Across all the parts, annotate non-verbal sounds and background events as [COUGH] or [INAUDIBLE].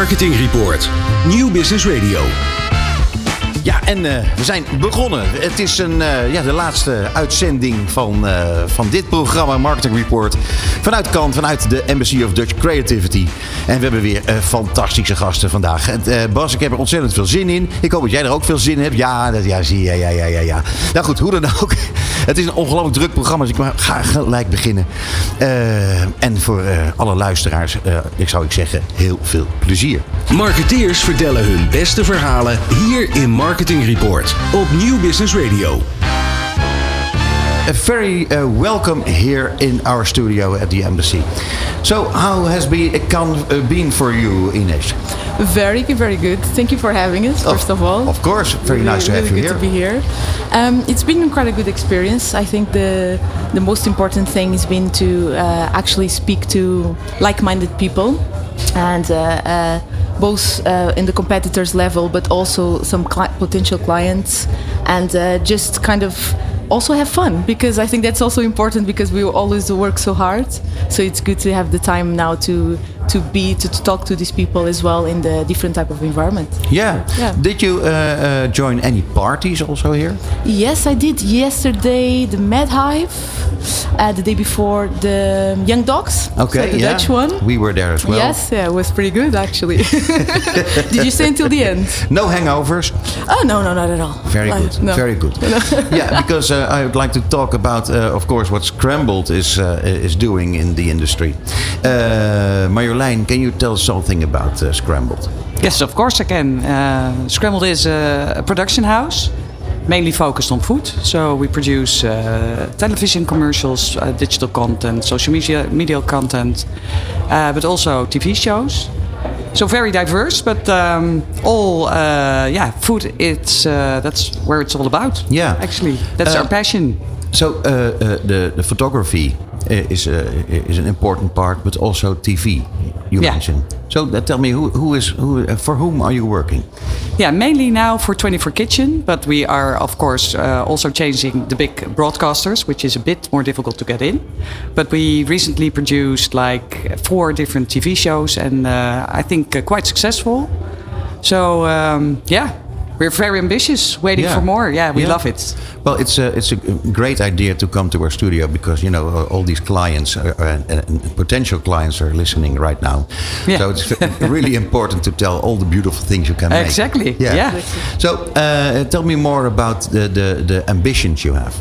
Marketing Report. Nieuw Business Radio. Ja, en uh, we zijn begonnen. Het is een, uh, ja, de laatste uitzending van, uh, van dit programma, Marketing Report. Vanuit Kant, vanuit de Embassy of Dutch Creativity. En we hebben weer fantastische gasten vandaag. Bas, ik heb er ontzettend veel zin in. Ik hoop dat jij er ook veel zin in hebt. Ja, dat, ja, zie je. Ja, ja, ja, ja. Nou goed, hoe dan ook. [LAUGHS] Het is een ongelooflijk druk programma, dus ik ga gelijk beginnen. en voor alle luisteraars, ik zou ik zeggen, heel veel plezier. Marketeers vertellen hun beste verhalen hier in Marketing Report op Nieuw Business Radio. A very uh, welcome here in our studio at the embassy. So, how has been, it uh, been for you, Ines? Very, very good. Thank you for having us, first of, of all. Of course, very nice to really have you good here. to be here. Um, it's been quite a good experience. I think the the most important thing has been to uh, actually speak to like-minded people and uh, uh, both uh, in the competitors level, but also some cli potential clients, and uh, just kind of also have fun because I think that's also important because we always work so hard. So it's good to have the time now to to be to, to talk to these people as well in the different type of environment. Yeah. yeah. Did you uh, uh, join any parties also here? Yes, I did. Yesterday, the Mad Hive. Uh, the day before, the Young Dogs. Okay, so the yeah. Dutch one. We were there as well. Yes, yeah, it was pretty good actually. [LAUGHS] did you stay until the end? [LAUGHS] No hangovers. Oh no, no, not at all. Very good. No. Very good. [LAUGHS] yeah, because uh, I would like to talk about, uh, of course, what Scrambled is uh, is doing in the industry. Marjolein, can you tell something about Scrambled? Yes, of course I can. Uh, Scrambled is a, a, production house, mainly focused on food. So we produce uh, television commercials, uh, digital content, social media, media content, but also TV shows. So very diverse, but um, all yeah, food. It's that's where it's all about. Yeah, actually, that's our passion. So the the photography is uh, is an important part, but also TV. You yeah. mentioned. So uh, tell me, who who is who uh, for whom are you working? Yeah, mainly now for 24 Kitchen, but we are of course also changing the big broadcasters, which is a bit more difficult to get in. But we recently produced like four different TV shows, and I think quite successful. So um, yeah, we're very ambitious, waiting yeah. for more. Yeah, we yeah. love it. Well, it's a it's a great idea to come to our studio because you know all these clients are, uh, and potential clients are listening right now. Yeah. So it's [LAUGHS] really important to tell all the beautiful things you can make. Exactly. Yeah. yeah. So uh, tell me more about the, the the ambitions you have.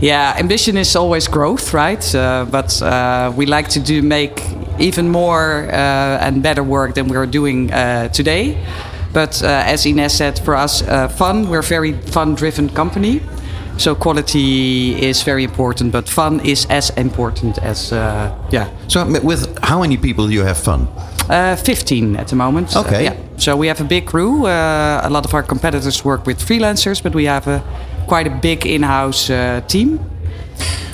Yeah, ambition is always growth, right? Uh, but uh, we like to do make even more uh, and better work than we're doing uh, today. But uh, as Ines said, for us, uh, fun, we're a very fun driven company. So quality is very important, but fun is as important as, uh, yeah. So with how many people do you have fun? 15 at the moment. Okay. yeah. So we have a big crew. a lot of our competitors work with freelancers, but we have a, quite a big in-house team.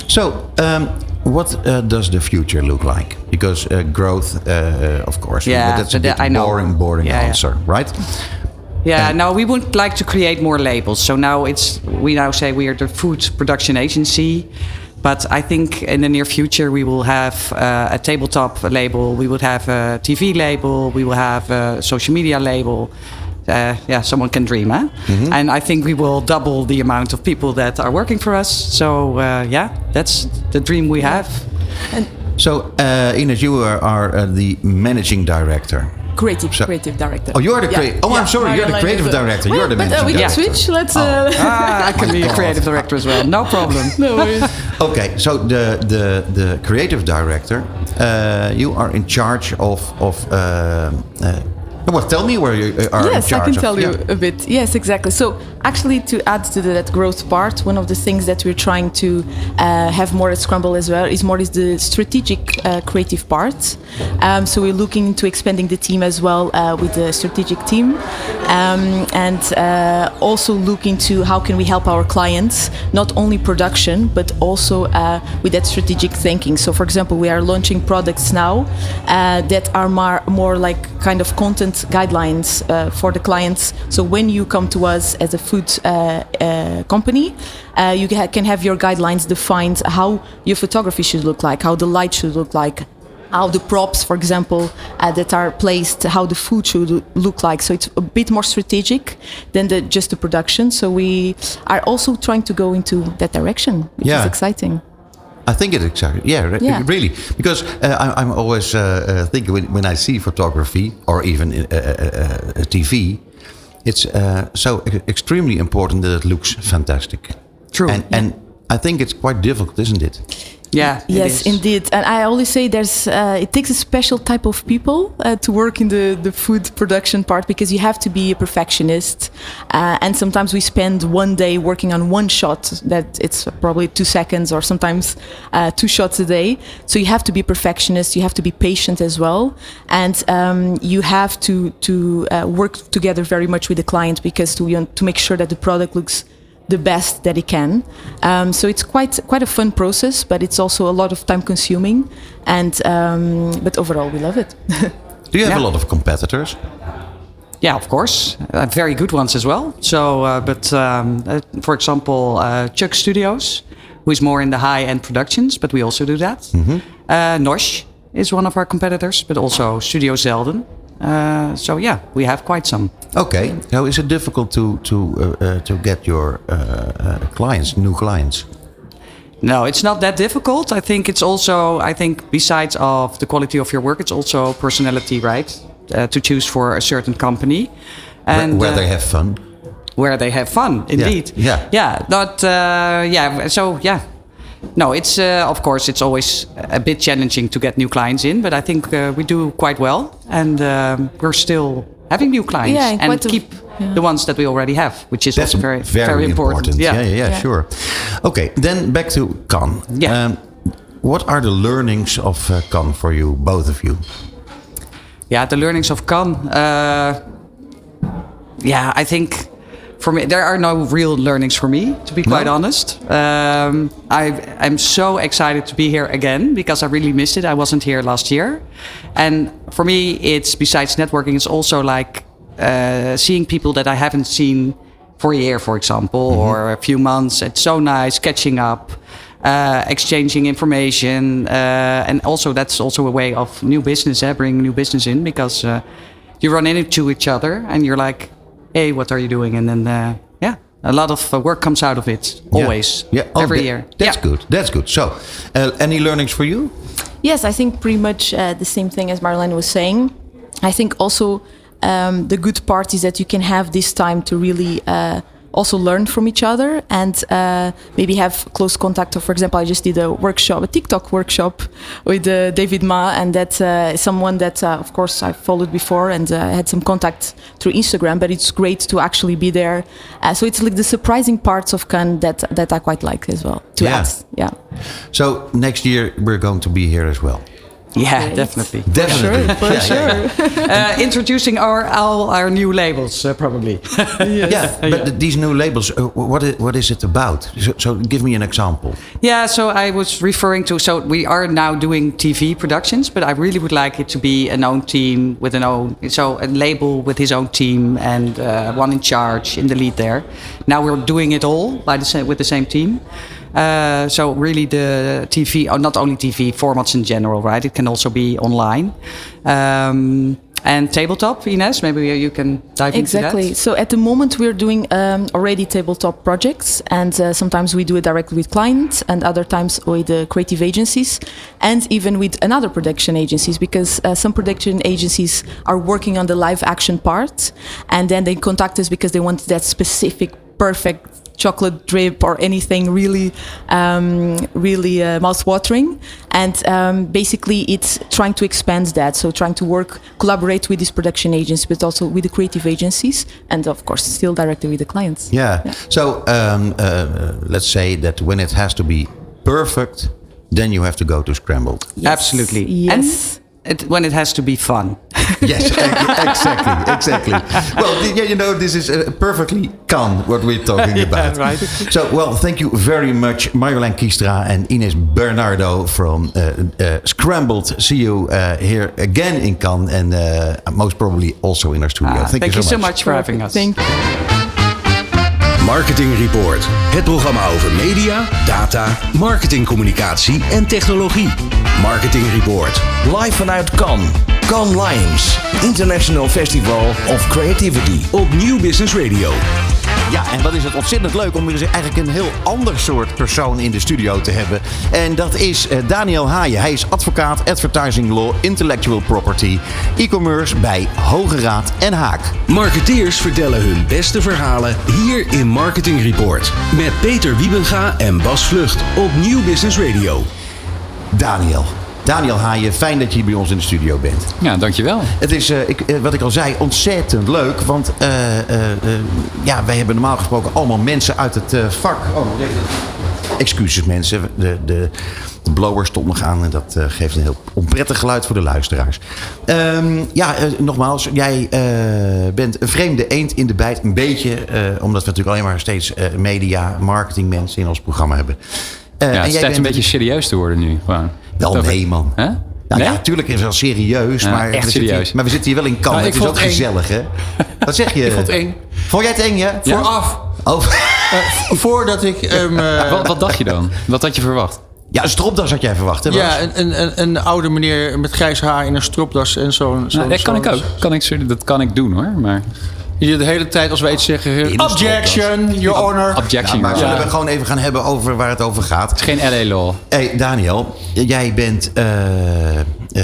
So um, what uh, does the future look like? Because uh, growth, uh, of course, yeah, but that's a bit I know. boring, boring yeah, answer, yeah. right? Yeah, no, we would like to create more labels. So now it's we now say we are the food production agency, but I think in the near future we will have uh, a tabletop label, we will have a TV label, we will have a social media label. Uh, yeah, someone can dream, huh? Mm -hmm. And I think we will double the amount of people that are working for us. So uh, yeah, that's the dream we have. And so uh, Ines, you are, are the managing director. Creative, so, creative director. Oh, you're the creative. Yeah. Oh, yeah. I'm sorry. You're the creative director. Well, you're the but, managing we can director. switch. Let's. Oh. [LAUGHS] ah, I can be a creative director as well. No problem. [LAUGHS] no worries. okay, so the the the creative director, uh, you are in charge of of. Uh, well, tell me where you are yes, in charge I can of. tell you yeah. a bit. Yes, exactly. So, actually, to add to the, that growth part, one of the things that we're trying to uh, have more at Scramble as well is more is the strategic uh, creative part. Um, so we're looking into expanding the team as well uh, with the strategic team, um, and uh, also looking to how can we help our clients not only production but also uh, with that strategic thinking. So, for example, we are launching products now uh, that are more, more like kind of content guidelines uh, for the clients. So when you come to us as a food uh, uh, company, you can have your guidelines defined how your photography should look like, how the light should look like, how the props, for example, uh, that are placed, how the food should look like. So it's a bit more strategic than the, just the production. So we are also trying to go into that direction, which Yeah. is exciting. I think it exactly. Yeah, re- Yeah. really. Because uh, I, I'm always uh, uh, thinking when, when I see photography or even uh, uh, uh, TV, it's uh, so extremely important that it looks fantastic. True. And, and I think it's quite difficult, isn't it? Yeah. Yes, is. indeed. And I always say there's uh, it takes a special type of people uh, to work in the, the food production part because you have to be a perfectionist. Uh, and sometimes we spend one day working on one shot that it's probably two seconds or sometimes uh, two shots a day. So you have to be perfectionist. You have to be patient as well, and um, you have to to uh, work together very much with the client because to to make sure that the product looks the best that it can. Um, so it's quite quite a fun process, but it's also a lot of time consuming. And um, but overall, we love it. [LAUGHS] Do you have Yeah. a lot of competitors? Yeah, of course. Uh, very good ones as well. So, uh, but um, uh, for example, uh, Chuck Studios, who is more in the high-end productions, but we also do that. Uh, Nosh is one of our competitors, but also Studio Zelden. Uh, so yeah, we have quite some. Okay. So is it difficult to to uh, uh, to get your uh, uh, clients, new clients? No, it's not that difficult. I think it's also, I think besides of the quality of your work, it's also personality, right? Uh, to choose for a certain company. Where, And where uh, they have fun? where they have fun indeed yeah. yeah not uh, yeah so yeah no it's uh, of course it's always a bit challenging to get new clients in but i think uh, we do quite well and um, we're still having new clients Yeah, and and a- keep yeah. the ones that we already have which is That's also very very, important. Yeah, yeah, yeah, Yeah. sure. Okay, then back to Cannes. Yeah. Um, what are the learnings of uh, Cannes for you, both of you? Yeah, the learnings of Cannes. Uh, yeah, I think for me there are no real learnings for me, to be quite No? honest. Um, I I'm so excited to be here again because I really missed it. I wasn't here last year, and for me, it's besides networking, it's also like uh, seeing people that I haven't seen for a year, for example, or a few months. It's so nice catching up. Uh, exchanging information, uh, and also that's also a way of new business, eh, bringing new business in because uh, you run into each other and you're like, "Hey, what are you doing?" And then, uh, yeah, a lot of uh, work comes out of it. Always, Yeah. Oh, every that- year. That's yeah. good. That's good. So, uh, any learnings for you? Yes, I think pretty much uh, the same thing as Marlene was saying. I think also um, the good part is that you can have this time to really uh, also learn from each other and uh, maybe have close contact. Of for example, I just did a workshop, a TikTok workshop with uh, David Ma, and that's uh, someone that, uh, of course, I followed before and uh, had some contact through Instagram. But it's great to actually be there. Uh, so it's like the surprising parts of Cannes that that I quite like as well. To Yeah. add, yeah. So next year we're going to be here as well. Yeah, Great. definitely. Definitely. For Yeah, sure. uh, introducing our all our new labels, uh, probably. [LAUGHS] Yeah, but th- these new labels, uh, what is, what is it about? So, so give me an example. Yeah, so I was referring to. So we are now doing TV productions, but I really would like it to be an own team with an own, so a label with his own team and uh, one in charge in the lead there. Now we're doing it all by the same with the same team. Uh, so really the TV, or not only TV formats in general, right? It can also be online. Um, and tabletop, Ines, maybe you can dive Exactly. into that. Exactly. So at the moment, we're doing um, already tabletop projects, and uh, sometimes we do it directly with clients, and other times with the creative agencies, and even with another production agencies, because uh, some production agencies are working on the live action part, and then they contact us because they want that specific, perfect chocolate drip or anything really, um, really uh, mouth-watering. And um, basically, it's trying to expand that. So trying to work, collaborate with these production agents, but also with the creative agencies, and of course, still directly with the clients. Yeah. So um, uh, let's say that when it has to be perfect, then you have to go to scrambled. Absolutely. Yes. And it, when it has to be fun. [LAUGHS] Yes, exactly, exactly. Well, yeah, you know, this is uh, perfectly can what we're talking [LAUGHS] about. right. [LAUGHS] So, well, thank you very much, Marjolein Kiestra and Ines Bernardo from uh, uh, Scrambled. See you uh, here again in Cannes and uh, most probably also in our studio. Ah, thank, thank you so much. for having us. Thank you. Marketing Report. Het programma over media, data, marketingcommunicatie en technologie. Marketing Report. Live vanuit Cannes. Cannes Lions. International Festival of Creativity. Op Nieuw Business Radio. Ja, en wat is het ontzettend leuk om weer eens eigenlijk een heel ander soort persoon in de studio te hebben. En dat is eh, Daniel Haaien. Hij is advocaat Advertising Law, Intellectual Property, e-commerce bij Hoge Raad en Haak. Marketeers vertellen hun beste verhalen hier in Marketing Report. Met Peter Wiebenga en Bas Vlucht op Nieuw Business Radio. Daniel. Daniel Haaien, fijn dat je hier bij ons in de studio bent. Ja, dankjewel. Het is, eh, ik, eh, wat ik al zei, ontzettend leuk. Want eh, ja, wij hebben normaal gesproken allemaal mensen uit het vak. Oh. Excuses mensen, de, de, de blower stond nog aan en dat geeft een heel onprettig geluid voor de luisteraars. Ehm, ja, nogmaals, jij bent een vreemde eend in de bijt. Een beetje, omdat we natuurlijk alleen maar steeds media, marketing mensen in ons programma hebben. Ja, het is jij tijd een bent- beetje serieus te worden nu. Gewoon. Wel nee, man. Hè? Nou Nee? ja, natuurlijk is het wel serieus, Ja, maar, echt we zitten serieus. hier, maar we zitten hier wel in Cannes. Nou, het is ook gezellig, hè? Wat zeg [LAUGHS] je? Ik vond het eng. Vond jij het eng, ja? Ja? Vooraf. Oh. Eh, voordat ik... [LAUGHS] ehm, eh, Wat, wat dacht je dan? Wat had je verwacht? Ja, een stropdas had jij verwacht, hè? Bas? ja, een, een, een, een oude meneer met grijs haar in een stropdas en zo'n... Nou, dat kan ik ook. Kan ik, dat kan ik doen hoor. Maar Die de hele tijd als wij iets zeggen... Objection, your honor. Ja, objection. maar Ja. zullen we gewoon even gaan hebben over waar het over gaat? Het is geen LA law. Hey Daniel, jij bent eh,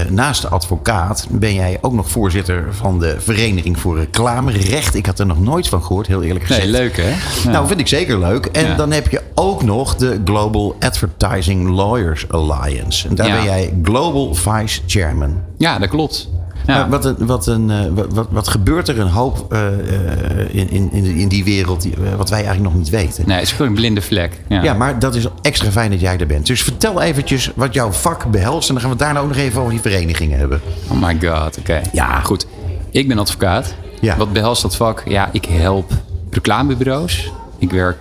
naast de advocaat ben jij ook nog voorzitter van de Vereniging voor Reclamerecht. Ik had er nog nooit van gehoord, heel eerlijk gezegd. Nee, leuk hè? Ja. Nou, vind ik zeker leuk. En Ja. dan heb je ook nog de Global Advertising Lawyers Alliance. En daar ben jij Global Vice Chairman. ja, dat klopt. Ja. Maar wat, een, wat, een, eh, wat, wat, gebeurt er een hoop eh, eh, in, in, in, die wereld die, wat wij eigenlijk nog niet weten? Nee, het is gewoon een blinde vlek. Ja. Ja, maar dat is extra fijn dat jij er bent. Dus vertel eventjes wat jouw vak behelst. En dan gaan we het daarna ook nog even over die verenigingen hebben. Oh my god, oké. Ja. Goed. Ik ben advocaat. Ja. Wat behelst dat vak? Ja, ik help reclamebureaus. Ik werk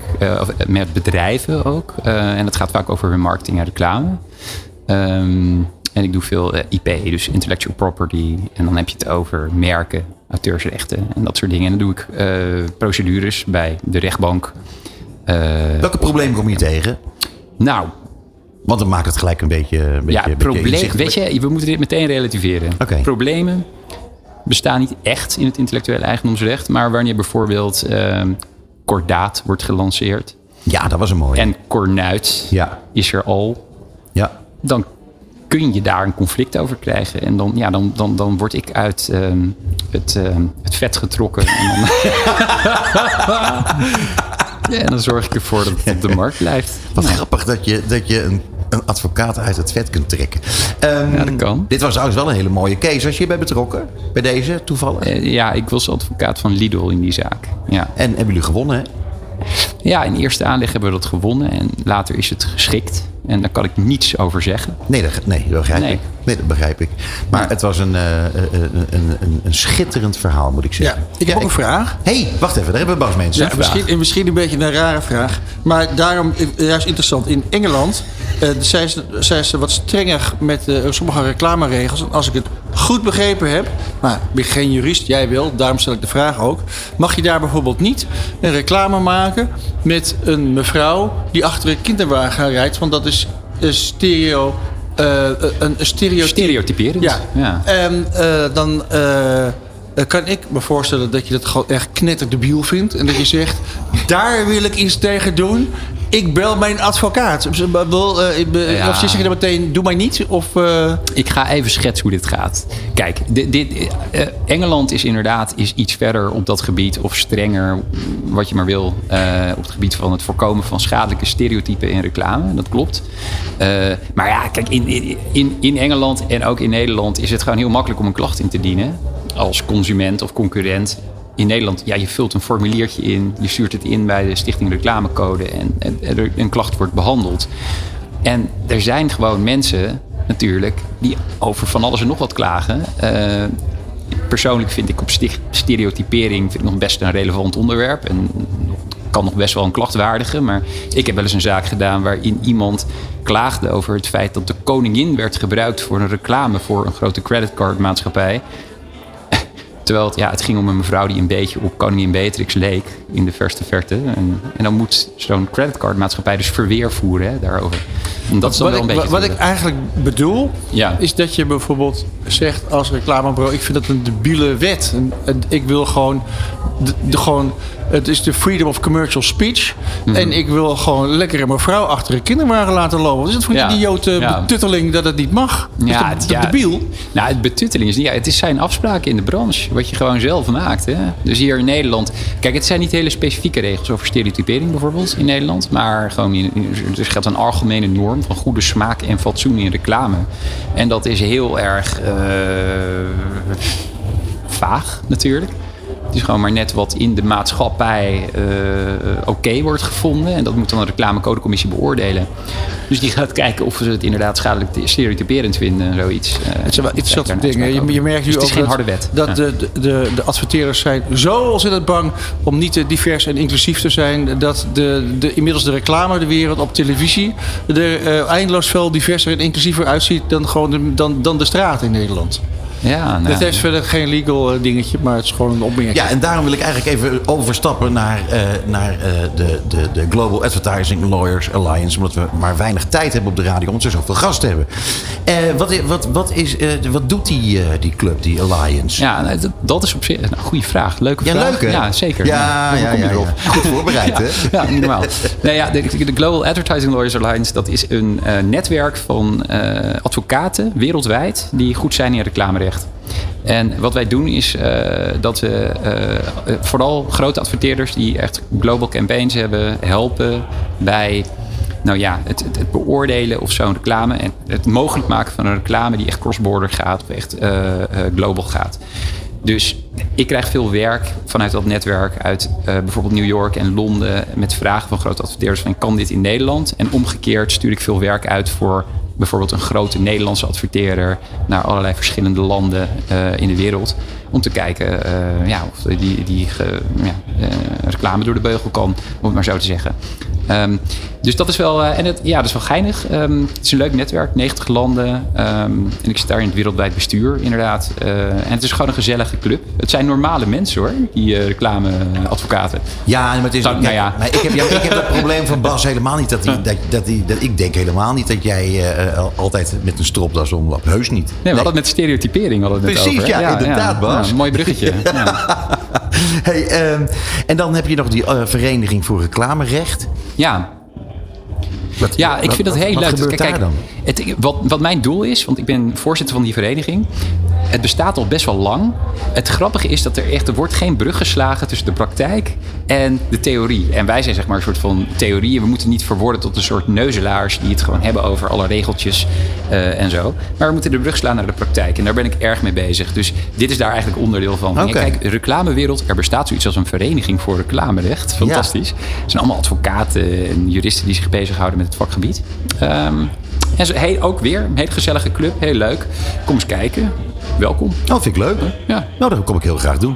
met bedrijven ook. En dat gaat vaak over marketing en reclame. Ehm, en ik doe veel eh, IP, dus intellectual property. En dan heb je het over merken, auteursrechten en dat soort dingen. En dan doe ik eh, procedures bij de rechtbank. Eh, Welke problemen kom je tegen? nou, Want dan maakt het gelijk een beetje. Een beetje, ja, probleem. Weet je, we moeten dit meteen relativeren. Problemen bestaan niet echt in het intellectuele eigendomsrecht, maar wanneer bijvoorbeeld ehm kordaat wordt gelanceerd Ja, dat was een mooie. en kornuit Ja. is er al, Ja. dan kun je daar een conflict over krijgen. En dan, ja, dan, dan, dan word ik uit ehm, het, ehm, het vet getrokken. En dan, [LAUGHS] ja, en dan zorg ik ervoor dat het op de markt blijft. Wat grappig dat je, dat je een, een advocaat uit het vet kunt trekken. Ehm, Ja, dat kan. Dit was trouwens wel een hele mooie case. Was je hierbij betrokken? Bij deze toevallig? Eh, ja, ik was advocaat van Lidl in die zaak. Ja. En hebben jullie gewonnen, hè? Ja, in eerste aanleg hebben we dat gewonnen en later is het geschikt. En daar kan ik niets over zeggen. Nee, dat, nee, dat begrijp Nee. ik. Nee, dat begrijp ik. Maar Ja. het was een, eh, een, een, een, een schitterend verhaal, moet ik Ja, zeggen. ik heb ook een vraag. hey, wacht even. Daar hebben we Bas mensen. Ja, misschien, misschien een beetje een rare vraag. Maar daarom eh, juist interessant. In Engeland eh, zijn, ze, zijn ze wat strenger met eh, sommige reclameregels. Als ik het goed begrepen heb. Maar ik ben geen jurist, jij wel. Daarom stel ik de vraag ook. Mag je daar bijvoorbeeld niet een reclame maken met een mevrouw die achter een kinderwagen rijdt? Want dat is een stereo. eh, een, een stereo Stereotyperend. ja. ja. En eh, dan kan ik me voorstellen dat je dat gewoon echt knetterdebiel vindt. En dat je zegt, [LAUGHS] daar wil ik iets tegen doen. Ik bel mijn advocaat. Bedoel, eh, ik Ja. Of dan meteen, doe mij niet? Of, eh, Ik ga even schetsen hoe dit gaat. Kijk, dit, dit, eh, Engeland is inderdaad is iets verder op dat gebied, of strenger, wat je maar wil, op het gebied van het voorkomen van schadelijke stereotypen in reclame. Dat klopt. Maar ja, kijk, in, in, in Engeland en ook in Nederland is het gewoon heel makkelijk om een klacht in te dienen. Als consument of concurrent. In Nederland, ja, je vult een formuliertje in, je stuurt het in bij de Stichting Reclamecode en, en, en een klacht wordt behandeld. En er zijn gewoon mensen natuurlijk die over van alles en nog wat klagen. Eh, persoonlijk vind ik op stereotypering vind ik nog best een relevant onderwerp. En kan nog best wel een klacht waardigen. Maar ik heb wel eens een zaak gedaan waarin iemand klaagde over het feit dat de koningin werd gebruikt voor een reclame voor een grote creditcardmaatschappij. Terwijl het, ja, het ging om een mevrouw die een beetje op koningin Beatrix leek in de verste verte. En, en dan moet zo'n creditcardmaatschappij dus verweer voeren hè, daarover. En dat is dan wat, wel een ik, beetje... wat ik eigenlijk bedoel, Ja. is dat je bijvoorbeeld zegt als reclamebureau... ik vind dat een debiele wet. En, en ik wil gewoon, de, de- gewoon... Het is de freedom of commercial speech. Mhm. En ik wil gewoon lekker een mevrouw achter een kinderwagen laten lopen. Wat is het voor Ja. een idiote Ja. betutteling dat het niet mag? Ja, is dat, het- is dat debiel? Nou, het betutteling is niet. Ja, het is zijn afspraken in de branche. Wat je gewoon zelf maakt. Hè? Dus hier in Nederland. Kijk, het zijn niet hele specifieke regels over stereotypering bijvoorbeeld in Nederland. Maar gewoon in, in- er geldt een algemene norm van goede smaak en fatsoen in reclame. En dat is heel erg eh, vaag natuurlijk. Het is gewoon maar net wat in de maatschappij eh, oké wordt gevonden. En dat moet dan een reclamecodecommissie beoordelen. Dus die gaat kijken of ze het inderdaad schadelijk stereotyperend vinden en zoiets. Eh, Het zijn wel interessante dingen. Je, je merkt nu Dus het is ook geen dat, harde wet. dat Ja. de, de, de adverteerders zijn zo ontzettend bang om niet te divers en inclusief te zijn. Dat de, de, inmiddels de reclame, de wereld op televisie er eh, eindeloos veel diverser en inclusiever uitziet dan, gewoon de, dan, dan de straat in Nederland. Ja, nou, Dat heeft verder geen legal eh, dingetje, maar het is gewoon een opmerking. Ja, en daarom wil ik eigenlijk even overstappen naar, eh, naar eh, de, de, de Global Advertising Lawyers Alliance. Omdat we maar weinig tijd hebben op de radio, omdat we zoveel gasten hebben. Eh, wat, wat, wat, is, eh, wat doet die, eh, die club, die Alliance? ja, nou, dat, is op zich een goede vraag. Leuke Ja, vraag. leuk hè? Ja, zeker. Ja, ja, ja. Goed voorbereid [LAUGHS] hè? Ja, niet normaal. nee, ja, de, de Global Advertising Lawyers Alliance dat is een eh, netwerk van eh, advocaten wereldwijd die goed zijn in reclamerecht. En wat wij doen is eh, dat we eh, eh, vooral grote adverteerders die echt global campaigns hebben, helpen bij nou ja, het, het, beoordelen of zo'n reclame en het mogelijk maken van een reclame die echt cross-border gaat of echt eh, global gaat. Dus ik krijg veel werk vanuit dat netwerk uit bijvoorbeeld New York en Londen met vragen van grote adverteerders van kan dit in Nederland? En omgekeerd stuur ik veel werk uit voor bijvoorbeeld een grote Nederlandse adverteerder naar allerlei verschillende landen eh, in de wereld. Om te kijken eh, ja, of die, die ja, eh, reclame door de beugel kan, om het maar zo te zeggen. Ehm, dus dat is wel, eh, en het, ja, dat is wel geinig. Ehm, het is een leuk netwerk, 90 landen. ehm, en ik zit daar in het wereldwijd bestuur, inderdaad. Eh, en het is gewoon een gezellige club. Het zijn normale mensen hoor, die eh, reclameadvocaten. Ja, maar het is Nou, nou ja. maar ik, heb, ja, ik heb dat [LAUGHS] probleem van Bas helemaal niet. Dat, hij, dat, dat, dat ik denk helemaal niet dat jij altijd met een stropdas omloopt. Heus niet. Nee, we hadden het met stereotypering hadden we het net Precies, over. ja, inderdaad, Bas. Ja, mooi bruggetje. [LAUGHS] ja. Hey, ehm, en dan heb je nog die Vereniging voor Reclamerecht. ja, Wat, Ja, ik wat- vind dat wat- heel wat leuk. gebeurt Kijk, dan? Het, wat, wat mijn doel is, want ik ben voorzitter van die vereniging. Het bestaat al best wel lang. Het grappige is dat er echt, er wordt geen brug geslagen tussen de praktijk en de theorie. En wij zijn zeg maar een soort van theorie. En we moeten niet verworden tot een soort neuzelaars die het gewoon hebben over alle regeltjes eh, en zo. Maar we moeten de brug slaan naar de praktijk. En daar ben ik erg mee bezig. Dus dit is daar eigenlijk onderdeel van. Kijk, reclamewereld, er bestaat zoiets als een vereniging voor reclamerecht. Fantastisch. Het zijn allemaal advocaten en juristen die zich bezighouden met het vakgebied. Ehm, en hey, ook weer een hele gezellige club, heel leuk. Kom eens kijken. Welkom. Oh, vind ik leuk. Ja. Nou, dat kom ik heel graag doen.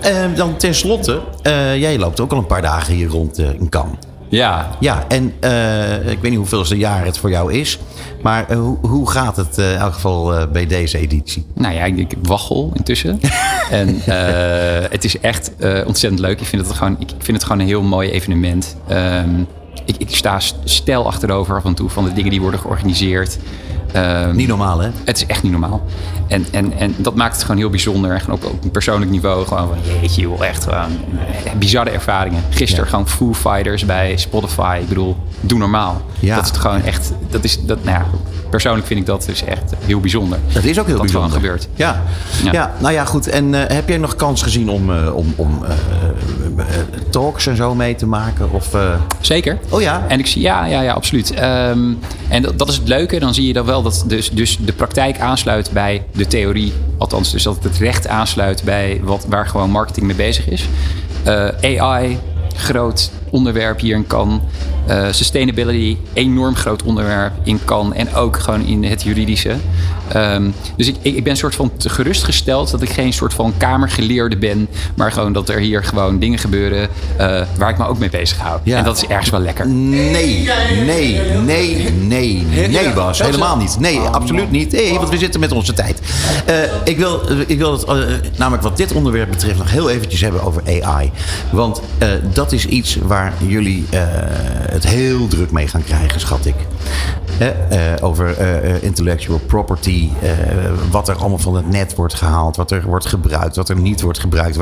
Ehm, dan tenslotte, eh, jij loopt ook al een paar dagen hier rond eh, in Cannes. Ja, Ja, en eh, ik weet niet hoeveelste jaar het voor jou is. Maar hoe, hoe gaat het in elk geval bij deze editie? nou ja, ik, ik waggel intussen. [LAUGHS] en het is echt ontzettend leuk. Ik vind, het gewoon, ik vind het gewoon een heel mooi evenement. Ehm, ik, ik sta stijl achterover af en toe van de dingen die worden georganiseerd. Ehm, Niet normaal, hè? Het is echt niet normaal. En, en, en dat maakt het gewoon heel bijzonder. En op, op een persoonlijk niveau gewoon van jeetje joh, echt gewoon eh, bizarre ervaringen. Gisteren Ja. gewoon Foo Fighters bij Spotify. Ik bedoel, doe normaal. Ja. Dat is het gewoon echt, dat is, dat, nou ja, persoonlijk vind ik dat dus echt heel bijzonder. Dat is ook heel dat bijzonder. gewoon gebeurt. Ja. Ja. Ja. nou ja, goed. En eh, heb jij nog kans gezien om, eh, om, om talks en zo mee te maken? Of, Zeker. Oh ja? En ik zie, ja, ja, ja, absoluut. Ehm, en dat, dat is het leuke. Dan zie je dan wel dat dus, dus de praktijk aansluit bij de theorie. Althans, dus dat het recht aansluit bij wat, waar gewoon marketing mee bezig is. Eh, AI, groot onderwerp hier in Cannes. Eh, sustainability, enorm groot onderwerp in Cannes. En ook gewoon in het juridische. Ehm, dus ik, ik, ik ben een soort van te gerustgesteld dat ik geen soort van kamergeleerde ben. Maar gewoon dat er hier gewoon dingen gebeuren eh, waar ik me ook mee bezig hou. Ja. En dat is ergens wel lekker. Nee, nee, nee, nee, nee, Bas. Helemaal niet. Nee, absoluut niet. Nee, want we zitten met onze tijd. Eh, ik, wil, ik wil het, namelijk wat dit onderwerp betreft, nog heel eventjes hebben over AI. Want eh, dat is iets waar jullie eh, het heel druk mee gaan krijgen, schat ik. Hè, eh, over eh, eh, intellectual property, eh, wat er allemaal van het net wordt gehaald, wat er wordt gebruikt, wat er niet wordt gebruikt.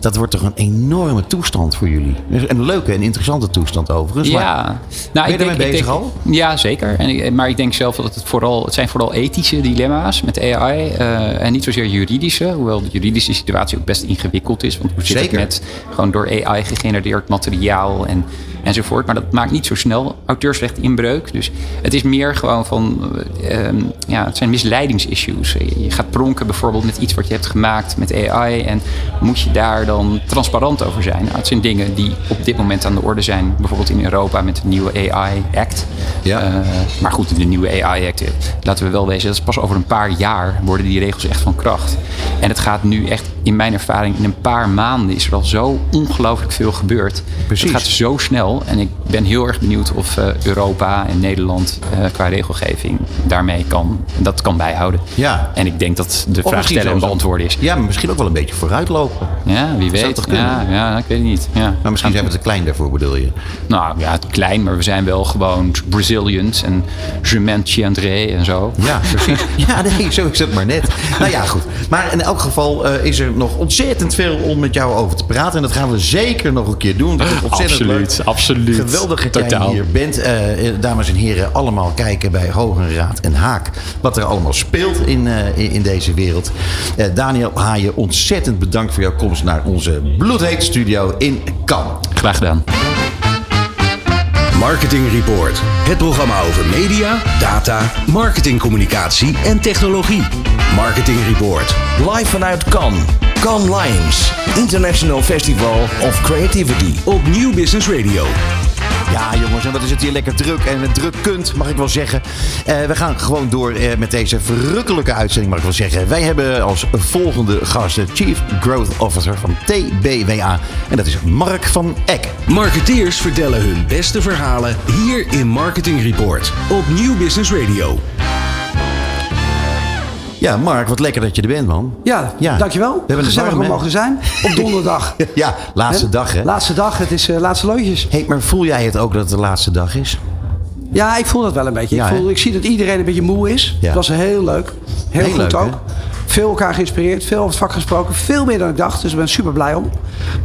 Dat wordt toch een enorme toestand voor jullie. Een leuke en interessante toestand overigens. maar- Ja, ben je ik bezig al? Ja, zeker. En, ik- maar ik denk zelf dat het vooral, het zijn vooral ethische dilemma's met AI eh, en niet zozeer juridische. Hoewel de juridische situatie ook best ingewikkeld is. Want hoe zit Zeker. het met gewoon door AI gegenereerd materiaal en, enzovoort. Maar dat maakt niet zo snel auteursrecht inbreuk. Dus het is meer gewoon van, eh, ehm, ja, het zijn misleidingsissues. Je gaat pronken bijvoorbeeld met iets wat je hebt gemaakt met AI en moet je daar dan transparant over zijn. Nou, het zijn dingen die op dit moment aan de orde zijn. Bijvoorbeeld in Europa met de nieuwe AI-act. Ja. Eh, maar goed, de nieuwe AI-act, eh, laten we wel wezen, dat is pas over een paar jaar worden die regels echt van kracht. En het gaat nu echt, in mijn ervaring, in een paar maanden is er al zo ongelooflijk veel gebeurd. Precies. Het gaat zo snel en ik ben heel erg benieuwd of eh, Europa en Nederland eh, qua regelgeving daarmee kan, dat kan bijhouden. Ja. En ik denk dat de vraag stellen en beantwoorden is. Ja, maar misschien ook wel een beetje vooruitlopen. Ja, wie Zou weet. toch kunnen? Ja, ja, ik weet het niet. Ja. Maar misschien zijn we te klein daarvoor, bedoel je? Nou ja, het klein, maar we zijn wel gewoon Brazilians en je m'entiendrai en zo. Ja, precies. [LAUGHS] Ja, nee, zo is het maar net. Nou ja, goed. Maar in elk geval eh, is er nog ontzettend veel om met jou over te praten. En dat gaan we zeker nog een keer doen. Dat is [LAUGHS] ontzettend Absoluut, leuk. absoluut. Geweldig dat jij Totaal. hier bent. Eh, eh, dames en heren, allemaal kijken bij Hoge Raad en Haak. Wat er allemaal speelt in, eh, in, deze wereld. Eh, Daniel Haaien, ontzettend bedankt voor jouw komst naar onze bloedhete studio in Cannes. Graag gedaan. Marketing Report. Het programma over media, data, marketingcommunicatie en technologie. Marketing Report. Live vanuit Cannes. Cannes Lions. International Festival of Creativity. Op Nieuw Business Radio. Ja, jongens, en wat is het hier lekker druk en druk kunt, mag ik wel zeggen. Eh, we gaan gewoon door eh, met deze verrukkelijke uitzending, mag ik wel zeggen. Wij hebben als volgende gast de Chief Growth Officer van TBWA. En dat is Mark van Eck. Marketeers vertellen hun beste verhalen hier in Marketing Report. Op Nieuw Business Radio. Ja, Mark, wat lekker dat je er bent, man. Ja, Ja. dankjewel. We hebben Gezellig om mogen zijn. Op [LAUGHS] donderdag. Ja, laatste dag, hè? Laatste dag, het is eh, laatste loodjes. Hey, maar voel jij het ook dat het de laatste dag is? Ja, ik voel dat wel een beetje. Ja, ik, voel, ik zie dat iedereen een beetje moe is. Ja. Dat was heel leuk. Heel, Heel goed leuk, hè? ook. Veel elkaar geïnspireerd, veel over het vak gesproken. Veel meer dan ik dacht, dus ik ben super blij om.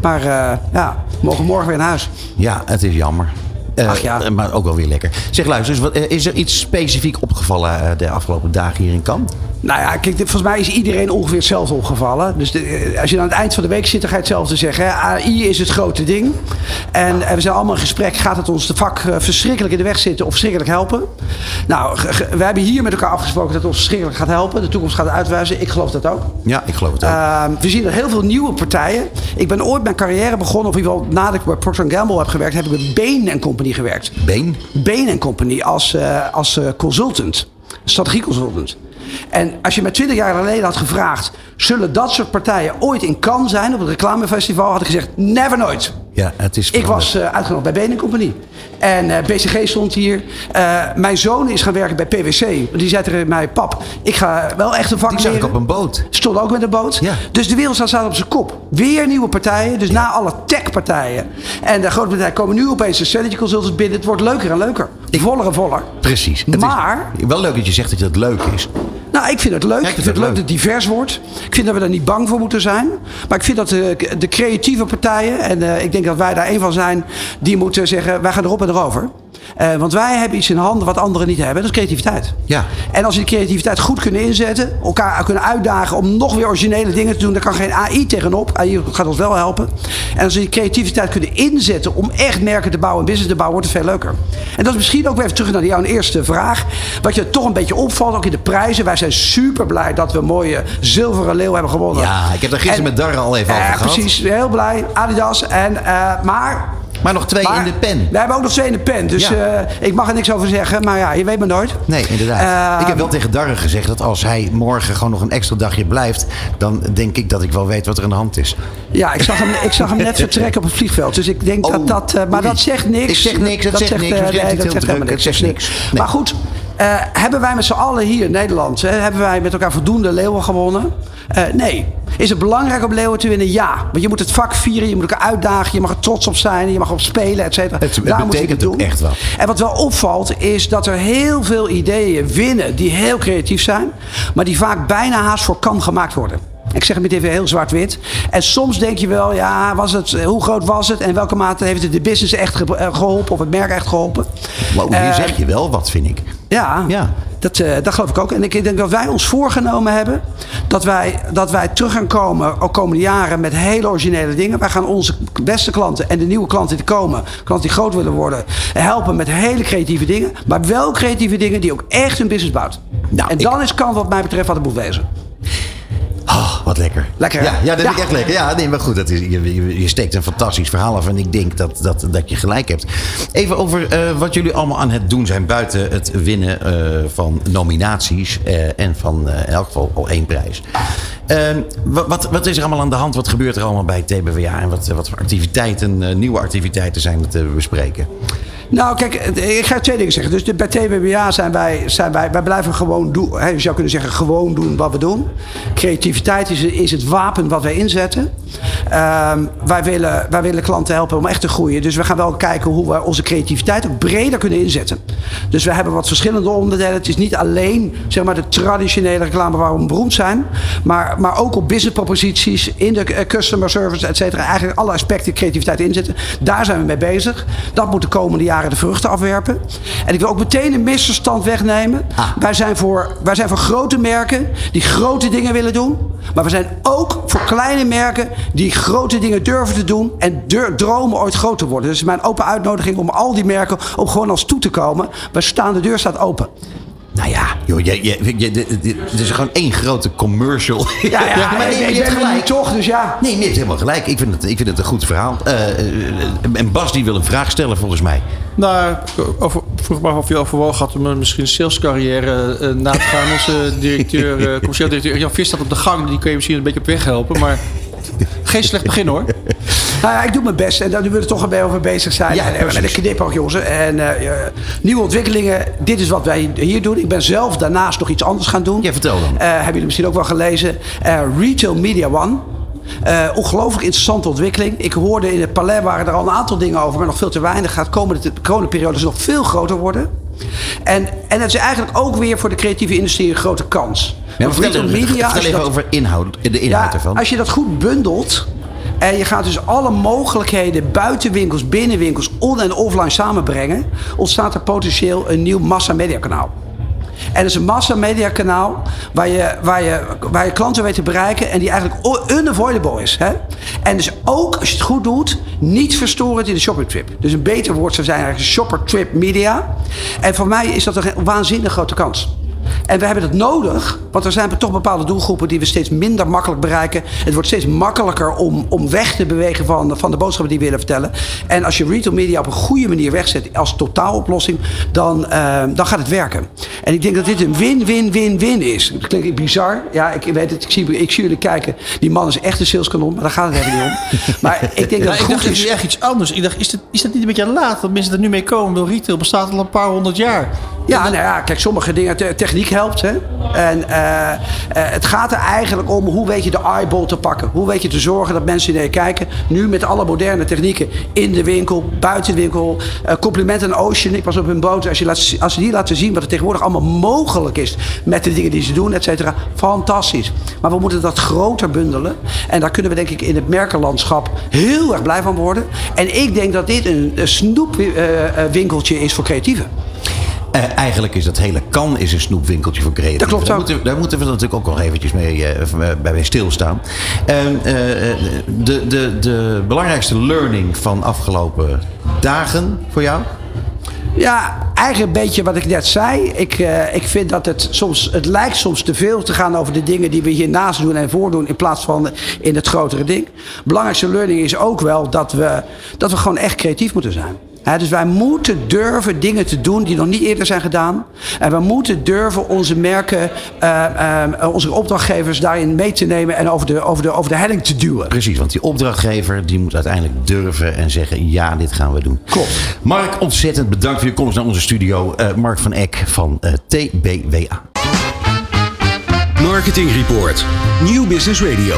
Maar eh, ja, we mogen morgen weer naar huis. Ja, het is jammer. Eh, Ach ja. Maar ook wel weer lekker. Zeg, luister, is er iets specifiek opgevallen de afgelopen dagen hier in Cannes? Nou ja, kijk, volgens mij is iedereen ongeveer hetzelfde opgevallen. Dus de, eh, als je aan het eind van de week zit, dan ga je hetzelfde zeggen. Hè? AI is het grote ding. En eh, we zijn allemaal in gesprek. Gaat het ons de vak eh, verschrikkelijk in de weg zitten of verschrikkelijk helpen? Nou, we hebben hier met elkaar afgesproken dat het ons verschrikkelijk gaat helpen. De toekomst gaat uitwijzen. Ik geloof dat ook. Ja, ik geloof het ook. Uh, we zien er heel veel nieuwe partijen. Ik ben ooit mijn carrière begonnen, of in ieder geval nadat ik bij Procter Gamble heb gewerkt, heb ik bij Bain Company gewerkt. Been? Bain Company als, eh, als consultant, strategieconsultant. En als je me twintig jaar geleden had gevraagd... zullen dat soort partijen ooit in Cannes zijn op het reclamefestival... had ik gezegd, never nooit. Ja, het is Ik was eh, uitgenodigd bij Bain Company. En eh, BCG stond hier. Eh, mijn zoon is gaan werken bij PwC. Die zei tegen mij, pap, ik ga wel echt een vak Die zag ik leren." op een boot. Stond ook met een boot. Ja. Dus de wereld staat op zijn kop. Weer nieuwe partijen. Dus na alle tech-partijen. En de grote partijen komen nu opeens de strategy consultants binnen. Het wordt leuker en leuker. Voller en voller. Precies. Het Maar- Is wel leuk dat je zegt dat het leuk is. Nou, ik vind het leuk. Ja, ik vind het leuk dat het divers wordt. Ik vind dat we daar niet bang voor moeten zijn. Maar ik vind dat de, de creatieve partijen, en eh, ik denk dat wij daar een van zijn, die moeten zeggen: wij gaan erop en erover. Eh, want wij hebben iets in handen wat anderen niet hebben. Dat is creativiteit. Ja. En als we die creativiteit goed kunnen inzetten, elkaar kunnen uitdagen om nog weer originele dingen te doen, dan kan geen AI tegenop. AI gaat ons wel helpen. En als we die creativiteit kunnen inzetten om echt merken te bouwen en business te bouwen, wordt het veel leuker. En dat is misschien ook weer even terug naar jouw eerste vraag. Wat je toch een beetje opvalt, ook in de prijzen. Wij zijn super blij dat we een mooie zilveren leeuw hebben gewonnen. Ja, ik heb er gisteren En- met Darren al even over Eh, gehad. Precies, heel blij. Adidas. En, eh, maar Maar nog twee maar in de pen. We hebben ook nog twee in de pen. Dus Ja. eh, ik mag er niks over zeggen. Maar ja, je weet maar nooit. Nee, inderdaad. Eh, ik heb wel tegen Darren gezegd dat als hij morgen gewoon nog een extra dagje blijft, dan denk ik dat ik wel weet wat er aan de hand is. Ja, ik zag hem, ik zag hem net [LAUGHS] vertrekken op het vliegveld. Dus ik denk Oh, dat dat... eh, maar oei. dat zegt niks. Ik zeg niks, dat zegt niks. nee, dat heel zegt druk, het niks. zegt niks. niks. Nee. Maar goed, hebben wij met z'n allen hier in Nederland... Hè, hebben wij met elkaar voldoende leeuwen gewonnen? Eh, nee. Is het belangrijk om leeuwen te winnen? Ja. Want je moet het vak vieren, je moet elkaar uitdagen... je mag er trots op zijn, je mag op spelen, et cetera. Het- het Daar moet betekent doen. ook echt wat. En wat wel opvalt is dat er heel veel ideeën winnen die heel creatief zijn, maar die vaak bijna haast voor kan gemaakt worden. Ik zeg het met even heel zwart-wit. En soms denk je wel, ja, was het, eh, hoe groot was het? En welke mate heeft het de business echt ge- eh, geholpen of het merk echt geholpen? Wow, hier Eh, zeg je wel wat, vind ik. ja, Ja. Dat, dat geloof ik ook. En ik denk dat wij ons voorgenomen hebben dat wij, dat wij terug gaan komen, ook komende jaren, met hele originele dingen. Wij gaan onze beste klanten en de nieuwe klanten die komen, klanten die groot willen worden, helpen met hele creatieve dingen. Maar wel creatieve dingen die ook echt hun business bouwt. Nou, en ik- dan is kan wat mij betreft wat het moet wezen. Wat lekker. Lekker? Ja, ja dat vind ik echt lekker. Ja, nee, maar goed, dat is, je, je, je steekt een fantastisch verhaal af en ik denk dat, dat, dat je gelijk hebt. Even over eh, wat jullie allemaal aan het doen zijn buiten het winnen eh, van nominaties eh, en van in elk geval al één prijs. Ehm, wat, wat, wat is er allemaal aan de hand? Wat gebeurt er allemaal bij TBWA en wat, wat voor activiteiten, nieuwe activiteiten zijn er te bespreken? Nou, kijk, ik ga twee dingen zeggen. Dus bij TWBA zijn wij, zijn wij, wij blijven gewoon doen. Je zou kunnen zeggen, gewoon doen wat we doen. Creativiteit is, is het wapen wat wij inzetten. Ehm, wij, willen, wij willen klanten helpen om echt te groeien. Dus we gaan wel kijken hoe we onze creativiteit ook breder kunnen inzetten. Dus we hebben wat verschillende onderdelen. Het is niet alleen zeg maar, de traditionele reclame waar we beroemd zijn. Maar, maar ook op business proposities, in de eh, customer service, et cetera. Eigenlijk alle aspecten creativiteit inzetten. Daar zijn we mee bezig. Dat moet de komende jaren de vruchten afwerpen. En ik wil ook meteen een misverstand wegnemen. Wij, zijn voor, wij zijn voor grote merken die grote dingen willen doen. Maar we zijn ook voor kleine merken die grote dingen durven te doen. En dur- dromen ooit groot te worden. Dus mijn open uitnodiging om al die merken om gewoon als toe te komen. We staan, de deur staat open. Nou ja, joh, je, je, je, het is gewoon één grote commercial. Ja, ja, [LAUGHS] maar nee, je hebt gelijk. toch, dus ja. Nee, je hebt helemaal gelijk. Ik vind het, ik vind het een goed verhaal. Eh, eh, en Bas die wil een vraag stellen volgens mij. Nou, over, vroeg me af of je overwogen had om misschien een salescarrière eh, na te gaan. Onze directeur, eh commercieel directeur Jan Vis staat op de gang. Die kun je misschien een beetje op weg helpen. Maar [LAUGHS] geen slecht begin hoor. Nou ja, ik doe mijn best. En daar willen we toch een over bezig zijn. Ja, en, precies. een knipoog, jongens. En eh, eh, nieuwe ontwikkelingen. Dit is wat wij hier doen. Ik ben zelf daarnaast nog iets anders gaan doen. Ja, vertel dan. Eh, hebben jullie misschien ook wel gelezen. Retail Media One. Ongelooflijk interessante ontwikkeling. Ik hoorde in het Palais waren er al een aantal dingen over, maar nog veel te weinig. Gaat de komende, de komende periode nog veel groter worden. En, en het is eigenlijk ook weer voor de creatieve industrie een grote kans. Ja, vertel, retail media, vertel even dat- over inhoud, de inhoud ja, ervan. als je dat goed bundelt. En je gaat dus alle mogelijkheden buiten winkels, binnen winkels, on- en offline samenbrengen. Ontstaat er potentieel een nieuw massa-mediakanaal. En dat is een massa-mediakanaal waar je, waar, je, waar je klanten weet te bereiken en die eigenlijk unavoidable is. Hè? En dus ook, als je het goed doet, niet verstorend in de shoppingtrip. Dus een beter woord zou zijn eigenlijk shopper trip media. En voor mij is dat een waanzinnig grote kans. En we hebben het nodig, want er zijn toch bepaalde doelgroepen die we steeds minder makkelijk bereiken. Het wordt steeds makkelijker om, om weg te bewegen van, van de boodschappen die we willen vertellen. En als je retail media op een goede manier wegzet als totaaloplossing, dan, eh, dan gaat het werken. En ik denk dat dit een win-win-win-win is. Dat klinkt bizar. Ja, ik weet het. Ik zie, ik zie jullie kijken. Die man is echt een saleskanon, maar daar gaat het even niet om. [LAUGHS] Maar ik denk dat het ik dacht, goed is is. echt iets anders. Ik dacht, is, dat is dat niet een beetje laat dat mensen er nu mee komen? Want retail bestaat al een paar honderd jaar. Ja, nou ja, kijk, sommige dingen, te- techniek helpt. Hè? En eh, eh, het gaat er eigenlijk om hoe weet je de eyeball te pakken. Hoe weet je te zorgen dat mensen naar je kijken. Nu met alle moderne technieken in de winkel, buiten de winkel. Eh, compliment aan Ocean. Ik was op hun boot. Als, je als ze die laten zien wat er tegenwoordig allemaal mogelijk is met de dingen die ze doen, et cetera. Fantastisch. Maar we moeten dat groter bundelen. En daar kunnen we denk ik in het merkenlandschap heel erg blij van worden. En ik denk dat dit een, een snoepwinkeltje is voor creatieven. Eh, eigenlijk is dat hele kan is een snoepwinkeltje voor. Dat klopt daar ook. Moeten, we- daar moeten we natuurlijk ook nog eventjes mee, eh, v- bij bij stilstaan. Ehm, eh, eh, de, de, de belangrijkste learning van afgelopen dagen voor jou? Ja, eigenlijk een beetje wat ik net zei. Ik, eh, ik vind dat het soms, het lijkt soms te veel te gaan over de dingen die we hiernaast doen en voordoen in plaats van in het grotere ding. Belangrijkste learning is ook wel dat we, dat we gewoon echt creatief moeten zijn. Dus wij moeten durven dingen te doen die nog niet eerder zijn gedaan. En we moeten durven onze merken, eh, eh, onze opdrachtgevers daarin mee te nemen en over de, over de, over de helling te duwen. Precies, want die opdrachtgever die moet uiteindelijk durven en zeggen: ja, dit gaan we doen. Klopt. Mark, ontzettend bedankt voor je komst naar onze studio. Eh, Mark van Eck van eh, TBWA. Marketing Report. Nieuw Business Radio.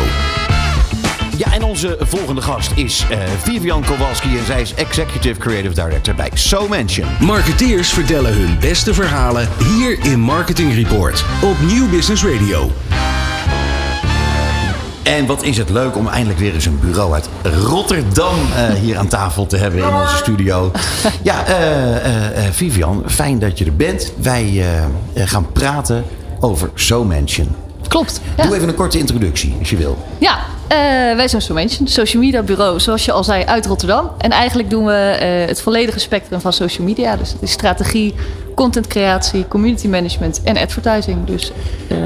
Onze volgende gast is eh, Vivian Kowalski en zij is Executive Creative Director bij So Mansion. Marketeers vertellen hun beste verhalen hier in Marketing Report op Nieuw Business Radio. En wat is het leuk om eindelijk weer eens een bureau uit Rotterdam eh, hier aan tafel te hebben in onze studio. Ja, eh, eh, eh, Vivian, fijn dat je er bent. Wij gaan praten over So Mansion. Klopt. Ja, Doe even een korte introductie, als je wil. ja eh, wij zijn Mention, social media bureau, zoals je al zei, uit Rotterdam. En eigenlijk doen we eh, het volledige spectrum van social media. Dus dat is strategie, contentcreatie, community management en advertising. Dus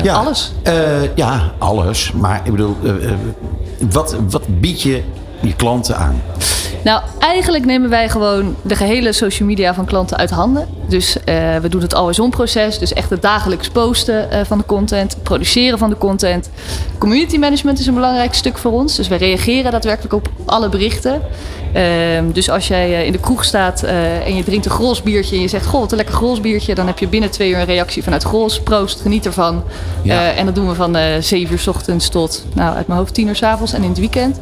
eh, alles. Eh, ja, alles. Maar ik bedoel, wat, wat bied je je klanten aan? Nou, eigenlijk nemen wij gewoon de gehele social media van klanten uit handen. Dus eh, we doen het always-on proces. Dus echt het dagelijks posten eh, van de content, produceren van de content. Community management is een belangrijk stuk voor ons. Dus wij reageren daadwerkelijk op alle berichten. Ehm, dus als jij eh, in de kroeg staat eh, en je drinkt een Grols biertje en je zegt: Goh, wat een lekker Grols biertje. Dan heb je binnen twee uur een reactie vanuit Grols. Proost, geniet ervan. Ja. Eh, en dat doen we van eh 7 uur 's ochtends tot, nou, uit mijn hoofd 10 uur 's avonds en in het weekend.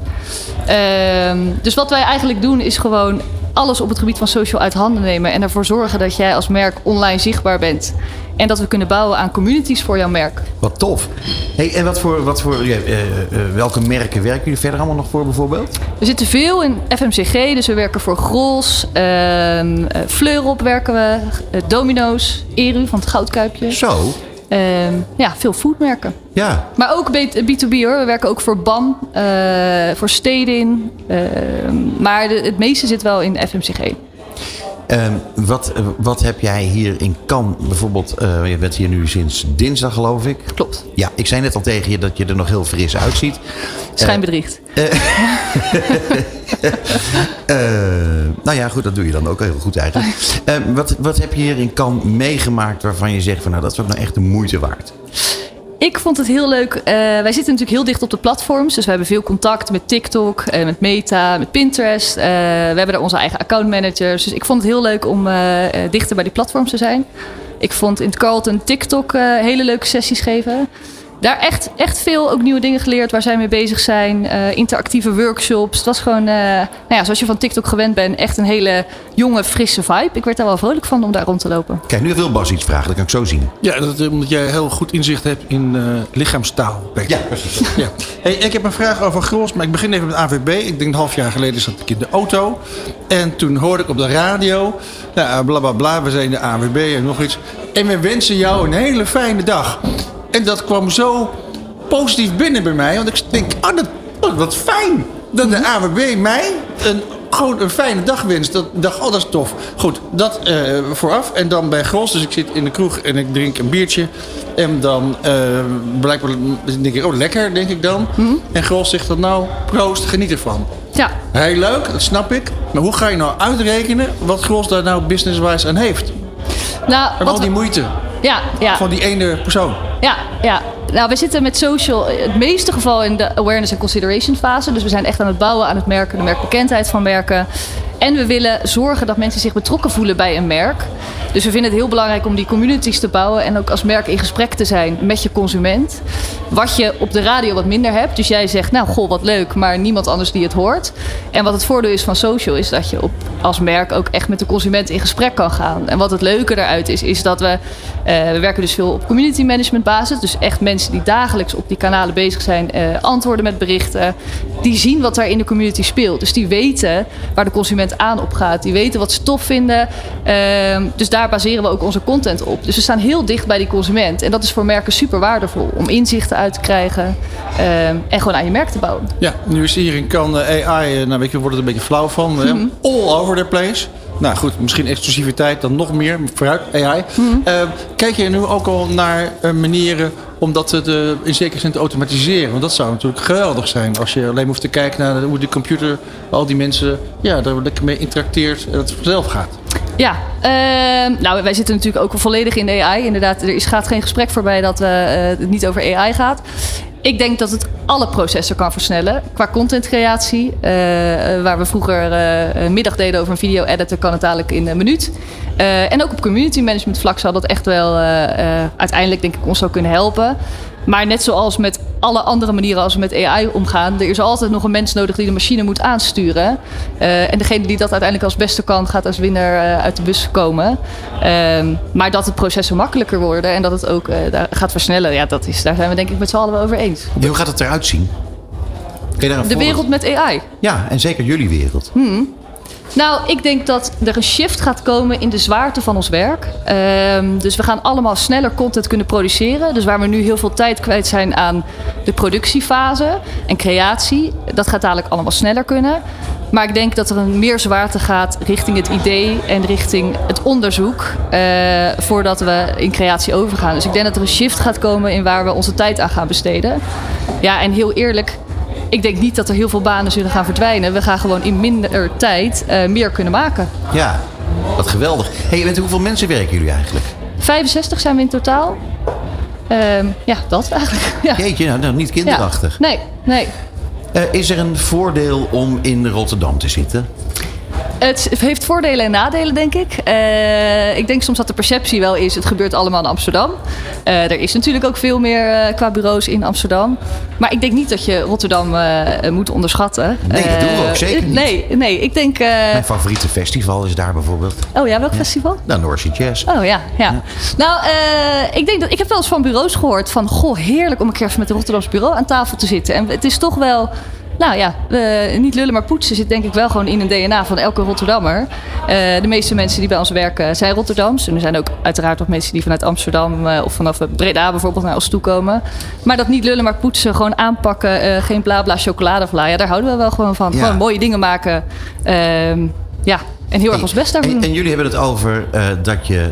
Ehm, dus wat wij eigenlijk doen is gewoon alles op het gebied van social uit handen nemen. En ervoor zorgen dat jij als merk online zichtbaar bent. En dat we kunnen bouwen aan communities voor jouw merk. Wat tof. Hey, en wat voor, wat voor, eh, eh, welke merken werken jullie verder allemaal nog voor bijvoorbeeld? We zitten veel in FMCG, dus we werken voor Grols, ehm eh, Fleurop werken we, Domino's, Eru van het Goudkuipje. Zo, ja, veel foodmerken. ja. Maar ook B- B2B hoor. We werken ook voor BAM, eh, voor Stedin. ehm, maar de- het meeste zit wel in FMCG. Ehm, wat, eh, wat heb jij hier in Cannes bijvoorbeeld? eh, je bent hier nu sinds dinsdag geloof ik. Klopt. Ja, ik zei net al tegen je dat je er nog heel fris uitziet. Schijnbedriegt. [LAUGHS] Eh, nou ja, goed, dat doe je dan ook heel goed eigenlijk. Eh, wat, wat heb je hier in Cannes meegemaakt waarvan je zegt van nou dat is ook nou echt de moeite waard? Ik vond het heel leuk. eh, wij zitten natuurlijk heel dicht op de platforms. Dus we hebben veel contact met TikTok, eh, met Meta, met Pinterest. Eh, we hebben daar onze eigen accountmanagers. Dus ik vond het heel leuk om dichter bij die platforms te zijn. Ik vond in het Carlton TikTok hele leuke sessies geven. Daar echt, echt veel ook nieuwe dingen geleerd waar zij mee bezig zijn. Eh, interactieve workshops. Het was gewoon, eh, nou ja, zoals je van TikTok gewend bent, echt een hele jonge, frisse vibe. Ik werd daar wel vrolijk van om daar rond te lopen. Kijk, nu wil Bas iets vragen, dat kan ik zo zien. Ja, dat, eh, omdat jij heel goed inzicht hebt in eh, lichaamstaal. Peter. Ja, precies. Ja. Hey, ik heb een vraag over Grols, maar ik begin even met AVB. Ik denk een half jaar geleden zat ik in de auto. En toen hoorde ik op de radio, nou, bla bla bla, we zijn in de AVB en nog iets. En we wensen jou een hele fijne dag. En dat kwam zo positief binnen bij mij. Want ik denk, oh, dat, oh, wat fijn dat de AVB mij een, gewoon een fijne dag wenst. Dat dacht, oh, dat is tof. Goed, dat eh, vooraf. En dan bij Gros, dus ik zit in de kroeg en ik drink een biertje. En dan eh, blijkbaar denk ik, oh, lekker, denk ik dan. En Gros zegt dan, nou, proost, geniet ervan. Ja, Heel leuk, dat snap ik. Maar hoe ga je nou uitrekenen wat Gros daar nou business-wise aan heeft? nou, En wat al die moeite ja, ja. van die ene persoon. Ja, ja. Nou, we zitten met social in het meeste geval in de awareness en consideration fase. Dus we zijn echt aan het bouwen aan het merken, de merkbekendheid van merken. En we willen zorgen dat mensen zich betrokken voelen bij een merk. Dus we vinden het heel belangrijk om die communities te bouwen en ook als merk in gesprek te zijn met je consument. Wat je op de radio wat minder hebt. Dus jij zegt, nou goh, wat leuk, maar niemand anders die het hoort. En wat het voordeel is van social is dat je op, als merk ook echt met de consument in gesprek kan gaan. En wat het leuke daaruit is, is dat we, eh, we werken dus veel op community management basis. Dus echt mensen die dagelijks op die kanalen bezig zijn, eh, antwoorden met berichten. Die zien wat daar in de community speelt. Dus die weten waar de consument aan op gaat. Die weten wat ze tof vinden. Ehm, dus daar baseren we ook onze content op. Dus we staan heel dicht bij die consument. En dat is voor merken super waardevol om inzichten uit te krijgen ehm, en gewoon aan je merk te bouwen. Ja, nu is hier in Cannes AI, eh, nou weet je, wordt het een beetje flauw van. Mhm. All over the place. Nou goed, misschien exclusiviteit dan nog meer. Vooruit, AI. Mhm. Eh, kijk je nu ook al naar eh, manieren om dat te, te- in zekere zin te automatiseren? Want dat zou natuurlijk geweldig zijn. Als je alleen hoeft te kijken naar hoe die computer, al die mensen, ja, daar lekker mee interacteert en het vanzelf gaat. Ja, ehm, nou wij zitten natuurlijk ook volledig in de AI. Inderdaad, er is, gaat geen gesprek voorbij dat eh, het niet over AI gaat. Ik denk dat het alle processen kan versnellen. Qua contentcreatie, eh, waar we vroeger eh, middag deden over een video editen, kan het dadelijk in een minuut. En ook op community management vlak zal dat echt wel uiteindelijk denk ik ons zou kunnen helpen. Maar net zoals met alle andere manieren als we met AI omgaan, er is altijd nog een mens nodig die de machine moet aansturen. Eh, en degene die dat uiteindelijk als beste kan, gaat als winnaar eh, uit de bus komen. Ehm, maar dat het processen makkelijker worden en dat het ook eh, gaat versnellen, ja, dat is, daar zijn we denk ik met z'n allen wel over eens. Ja, hoe gaat het eruit zien? De wereld met AI. Ja, en zeker jullie wereld. Hmm. Nou, ik denk dat er een shift gaat komen in de zwaarte van ons werk. Ehm, dus we gaan allemaal sneller content kunnen produceren. Dus waar we nu heel veel tijd kwijt zijn aan de productiefase en creatie, dat gaat dadelijk allemaal sneller kunnen. Maar ik denk dat er een meer zwaarte gaat richting het idee en richting het onderzoek eh, voordat we in creatie overgaan. Dus ik denk dat er een shift gaat komen in waar we onze tijd aan gaan besteden. Ja, en heel eerlijk, ik denk niet dat er heel veel banen zullen gaan verdwijnen. We gaan gewoon in minder tijd eh, meer kunnen maken. Ja, wat geweldig. Hey, met hoeveel mensen werken jullie eigenlijk? 65 zijn we in totaal. Ehm, ja, dat eigenlijk. [LAUGHS] Ja. Jeetje, nou, nou niet kinderachtig. Nee, nee. Eh, is er een voordeel om in Rotterdam te zitten? Het heeft voordelen en nadelen, denk ik. Eh, ik denk soms dat de perceptie wel is, het gebeurt allemaal in Amsterdam. Eh, er is natuurlijk ook veel meer eh, qua bureaus in Amsterdam. Maar ik denk niet dat je Rotterdam moet onderschatten. Nee, dat doen we ook zeker niet. Nee, nee ik denk... Mijn favoriete festival is daar bijvoorbeeld. oh ja, welk festival? Nou, North Sea Jazz. Oh ja, ja. Nou, ik denk dat ik heb wel eens van bureaus gehoord van goh, heerlijk om een keer even met een Rotterdams bureau aan tafel te zitten. En het is toch wel. Nou ja, niet lullen maar poetsen zit denk ik wel gewoon in een DNA van elke Rotterdammer. Eh, de meeste mensen die bij ons werken zijn Rotterdams. En er zijn ook uiteraard nog mensen die vanuit Amsterdam eh, of vanaf Breda bijvoorbeeld naar ons toe komen. Maar dat niet lullen maar poetsen, gewoon aanpakken, eh, geen bla bla chocoladevla. Ja, daar houden we wel gewoon van. Ja. Gewoon mooie dingen maken. Ehm, ja, en heel erg ons best daarvoor En, doen. en jullie hebben het over dat je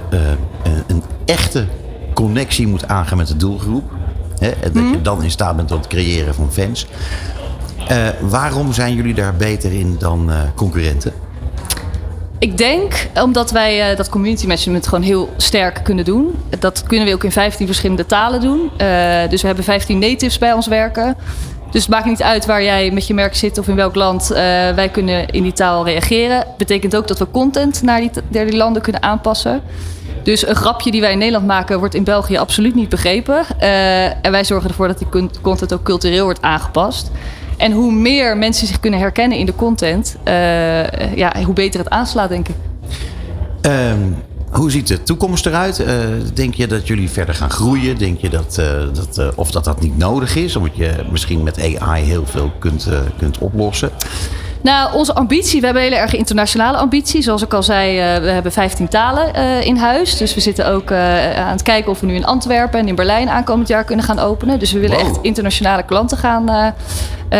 een, echte connectie moet aangaan met de doelgroep. Hè? En dat Mhm. je dan in staat bent tot het creëren van fans. Eh, waarom zijn jullie daar beter in dan eh, concurrenten? Ik denk omdat wij eh, dat community management gewoon heel sterk kunnen doen. Dat kunnen we ook in 15 verschillende talen doen. Dus we hebben 15 natives bij ons werken. Dus het maakt niet uit waar jij met je merk zit of in welk land. wij kunnen in die taal reageren. Betekent ook dat we content naar die, naar landen kunnen aanpassen. Dus een grapje die wij in Nederland maken wordt in België absoluut niet begrepen. En wij zorgen ervoor dat die con- content ook cultureel wordt aangepast. En hoe meer mensen zich kunnen herkennen in de content, eh, ja, hoe beter het aanslaat, denk ik. Ehm, hoe ziet de toekomst eruit? Eh, denk je dat jullie verder gaan groeien? Denk je dat, eh, dat, of dat dat niet nodig is? Omdat je misschien met AI heel veel kunt, kunt oplossen. Nou, onze ambitie, we hebben een hele erg internationale ambitie. Zoals ik al zei, eh, we hebben 15 talen eh, in huis. Dus we zitten ook eh, aan het kijken of we nu in Antwerpen en in Berlijn aankomend jaar kunnen gaan openen. Dus we willen Wow. echt internationale klanten gaan eh,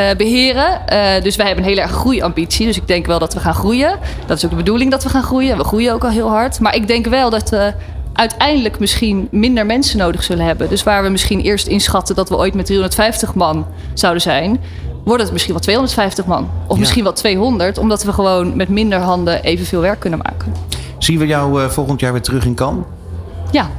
eh, beheren. Eh, dus wij hebben een hele erg groeiambitie. Dus ik denk wel dat we gaan groeien. Dat is ook de bedoeling dat we gaan groeien. We groeien ook al heel hard. Maar ik denk wel dat we uiteindelijk misschien minder mensen nodig zullen hebben. Dus waar we misschien eerst inschatten dat we ooit met 350 man zouden zijn, wordt het misschien wel 250 man. Of Ja. misschien wel 200, omdat we gewoon met minder handen evenveel werk kunnen maken. Zien we jou eh, volgend jaar weer terug in Cannes? Ja,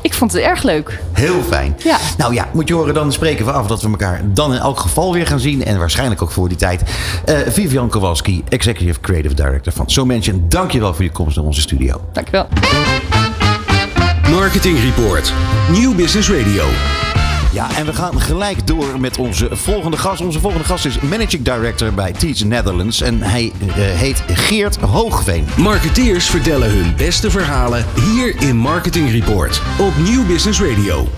Ik vond het erg leuk. Heel fijn. Ja. Nou ja, moet je horen, dan spreken we af dat we elkaar dan in elk geval weer gaan zien. En waarschijnlijk ook voor die tijd. Eh, Vivian Kowalski, Executive Creative Director van So Mention. Dankjewel voor je komst naar onze studio. Dankjewel. Marketing Report. Nieuw Business Radio. Ja, en we gaan gelijk door met onze volgende gast. Onze volgende gast is Managing Director bij Teach Netherlands. En hij eh, heet Geert Hoogveen. Marketeers vertellen hun beste verhalen hier in Marketing Report op Nieuw Business Radio.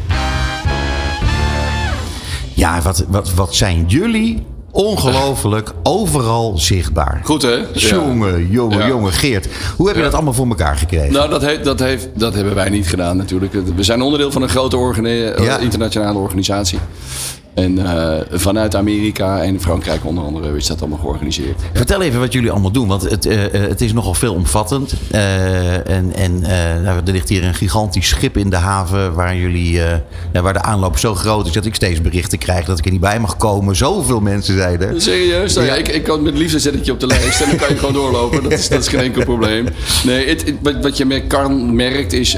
Ja, wat, wat, wat zijn jullie ongelooflijk overal zichtbaar. Goed hè? Ja. Jongen, jongen, Ja. jongen, Geert. Hoe heb je Ja. dat allemaal voor elkaar gekregen? Nou, dat, heeft, dat, heeft, dat hebben wij niet gedaan natuurlijk. We zijn onderdeel van een grote organi- internationale organisatie. En eh, vanuit Amerika en Frankrijk onder andere is dat allemaal georganiseerd. Vertel even wat jullie allemaal doen, want het, eh, eh, het is nogal veelomvattend. Eh, en en nou, er ligt hier een gigantisch schip in de haven waar, jullie, nou, waar de aanloop zo groot is dat ik steeds berichten krijg dat ik er niet bij mag komen. Zoveel mensen zeiden. er. Serieus? Nou ja, ik, ik kan met liefde zet ik je op de lijst en dan kan je gewoon doorlopen. Dat is, dat is geen enkel probleem. Nee, het, het- wat, je met Karn merkt is,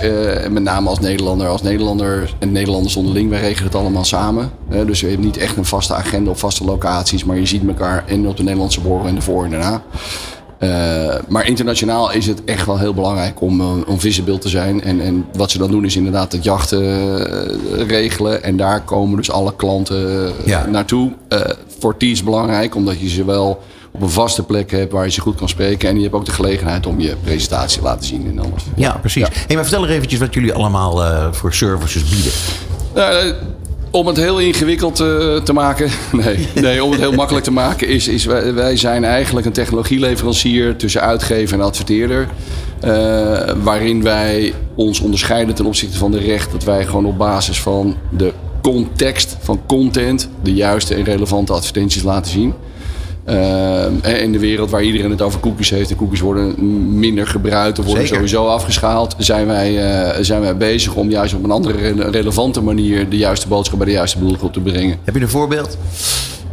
met name als Nederlander, als Nederlander en Nederlanders onderling, wij regelen het allemaal samen. Dus we hebben niet echt een vaste agenda of vaste locaties, maar je ziet elkaar en op de Nederlandse borrel en de voor en daarna. Eh, maar internationaal is het echt wel heel belangrijk om, eh, om visible te zijn. En, en wat ze dan doen is inderdaad het jachten eh, regelen. En daar komen dus alle klanten Ja. naartoe. Voor die is belangrijk, omdat je ze wel op een vaste plek hebt waar je ze goed kan spreken. En je hebt ook de gelegenheid om je presentatie te laten zien en alles. Ja, precies. Hey, maar vertel er eventjes wat jullie allemaal voor services bieden. Om het heel ingewikkeld eh, te maken, [LAUGHS] nee, nee, om het heel makkelijk te maken, is, is wij, wij zijn eigenlijk een technologieleverancier tussen uitgever en adverteerder. eh, waarin wij ons onderscheiden ten opzichte van de recht dat wij gewoon op basis van de context van content de juiste en relevante advertenties laten zien. Eh, in de wereld waar iedereen het over cookies heeft en cookies worden minder gebruikt of worden Zeker. sowieso afgeschaald, zijn wij, eh, zijn wij bezig om juist op een andere rele- relevante manier de juiste boodschap bij de juiste doelgroep te brengen. Heb je een voorbeeld?